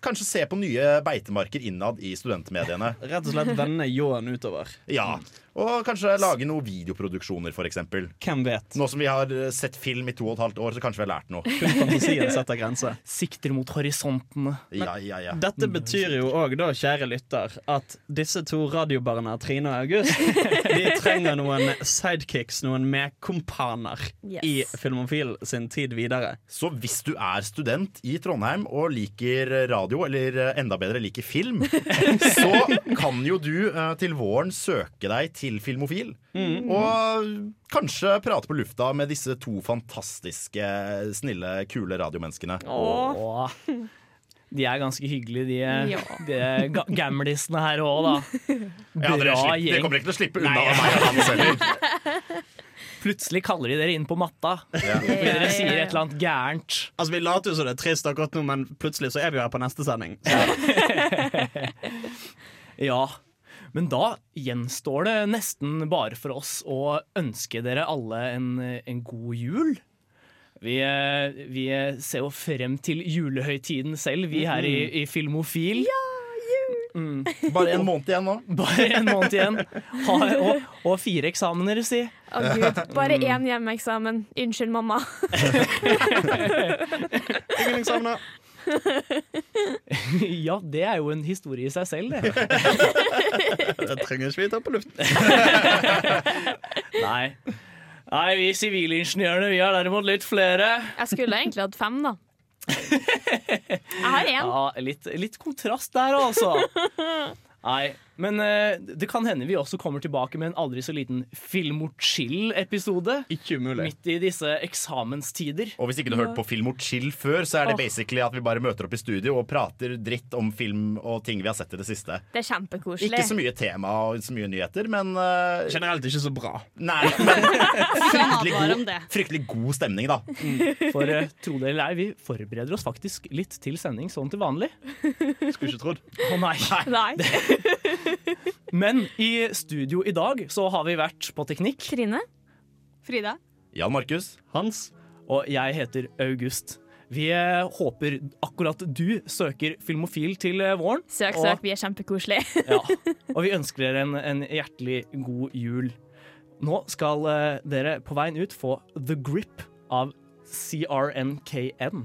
Speaker 5: kanskje se på nye beitemarker innad i studentmediene.
Speaker 6: Rett og slett vende ljåen utover.
Speaker 5: Ja, og kanskje lage noen videoproduksjoner, for.
Speaker 6: Hvem vet?
Speaker 5: Nå som vi har eh, sett film i to og et halvt år, så kanskje vi har lært noe.
Speaker 6: Fantasien setter grenser.
Speaker 3: Sikter mot horisontene.
Speaker 5: Ja, ja, ja.
Speaker 6: Dette betyr jo òg, da, kjære lytter, at disse to radiobarna, Trine og August, de trenger noen sidekicks, noen medkompaner,
Speaker 5: Yes.
Speaker 6: i Filmofil sin tid videre.
Speaker 5: Så hvis du er student i Trondheim og liker radio, eller eh, enda bedre liker film, så kan jo du eh, til våren søke deg til Filmofil.
Speaker 6: Mm.
Speaker 5: Og kanskje prate på lufta med disse to fantastiske, snille, kule radiomenneskene.
Speaker 3: Åh. De er ganske hyggelige, de,
Speaker 5: Ja.
Speaker 3: de ga- gamlisene her òg, da.
Speaker 5: Ja, dere, slipper, dere kommer ikke til å slippe unna Nei. meg og Hans heller.
Speaker 3: Plutselig kaller de dere inn på matta
Speaker 6: Ja.
Speaker 3: fordi dere sier et eller annet gærent.
Speaker 6: Altså, Vi later jo som det er trist akkurat nå, men plutselig så er vi jo her på neste sending.
Speaker 3: Ja, men da gjenstår det nesten bare for oss å ønske dere alle en, en god jul. Vi, eh, vi ser jo frem til julehøytiden selv, vi her i, i Filmofil. Ja, jul!
Speaker 5: Bare en måned igjen nå.
Speaker 3: Bare en måned igjen. Ha, og, og fire eksamener, si.
Speaker 4: Å gud, bare
Speaker 3: Mm.
Speaker 4: én hjemmeeksamen. Unnskyld, mamma.
Speaker 6: Ingen eksamener.
Speaker 3: ja, det er jo en historie i seg selv, det.
Speaker 6: Det trenger ikke vi ta på luften.
Speaker 3: Nei. Nei, vi sivilingeniørene vi har derimot litt flere.
Speaker 4: Jeg skulle egentlig hatt fem, da. Jeg har én.
Speaker 3: Ja, litt, litt kontrast der, altså. Nei, men eh, det kan hende vi også kommer tilbake med en aldri så liten Filmort chill-episode.
Speaker 6: Ikke umulig.
Speaker 3: Midt i disse eksamenstider.
Speaker 5: Og hvis ikke du har hørt på Filmort chill før, så er det
Speaker 3: Åh.
Speaker 5: basically at vi bare møter opp i studio og prater dritt om film og ting vi har sett i det siste.
Speaker 4: Det er kjempekoselig.
Speaker 5: Ikke så mye tema og så mye nyheter, men eh,
Speaker 6: Generelt ikke så bra.
Speaker 5: Nei, men fryktelig
Speaker 7: om
Speaker 5: god,
Speaker 7: det.
Speaker 5: fryktelig god stemning, da.
Speaker 3: For uh, tro det eller ei, vi forbereder oss faktisk litt til sending sånn til vanlig.
Speaker 6: Skulle ikke trodd.
Speaker 3: Å nei.
Speaker 4: Nei.
Speaker 3: Men i studio i dag så har vi vært på teknikk.
Speaker 4: Trine.
Speaker 7: Frida.
Speaker 5: Jan Markus.
Speaker 6: Hans.
Speaker 3: Og jeg heter August. Vi eh, håper akkurat du søker Filmofil til eh, våren.
Speaker 4: Søk,
Speaker 3: Og-
Speaker 4: søk, vi er kjempekoselige.
Speaker 3: Ja, og vi ønsker dere en, en hjertelig god jul. Nå skal eh, dere på veien ut få The Grip av CRNKN.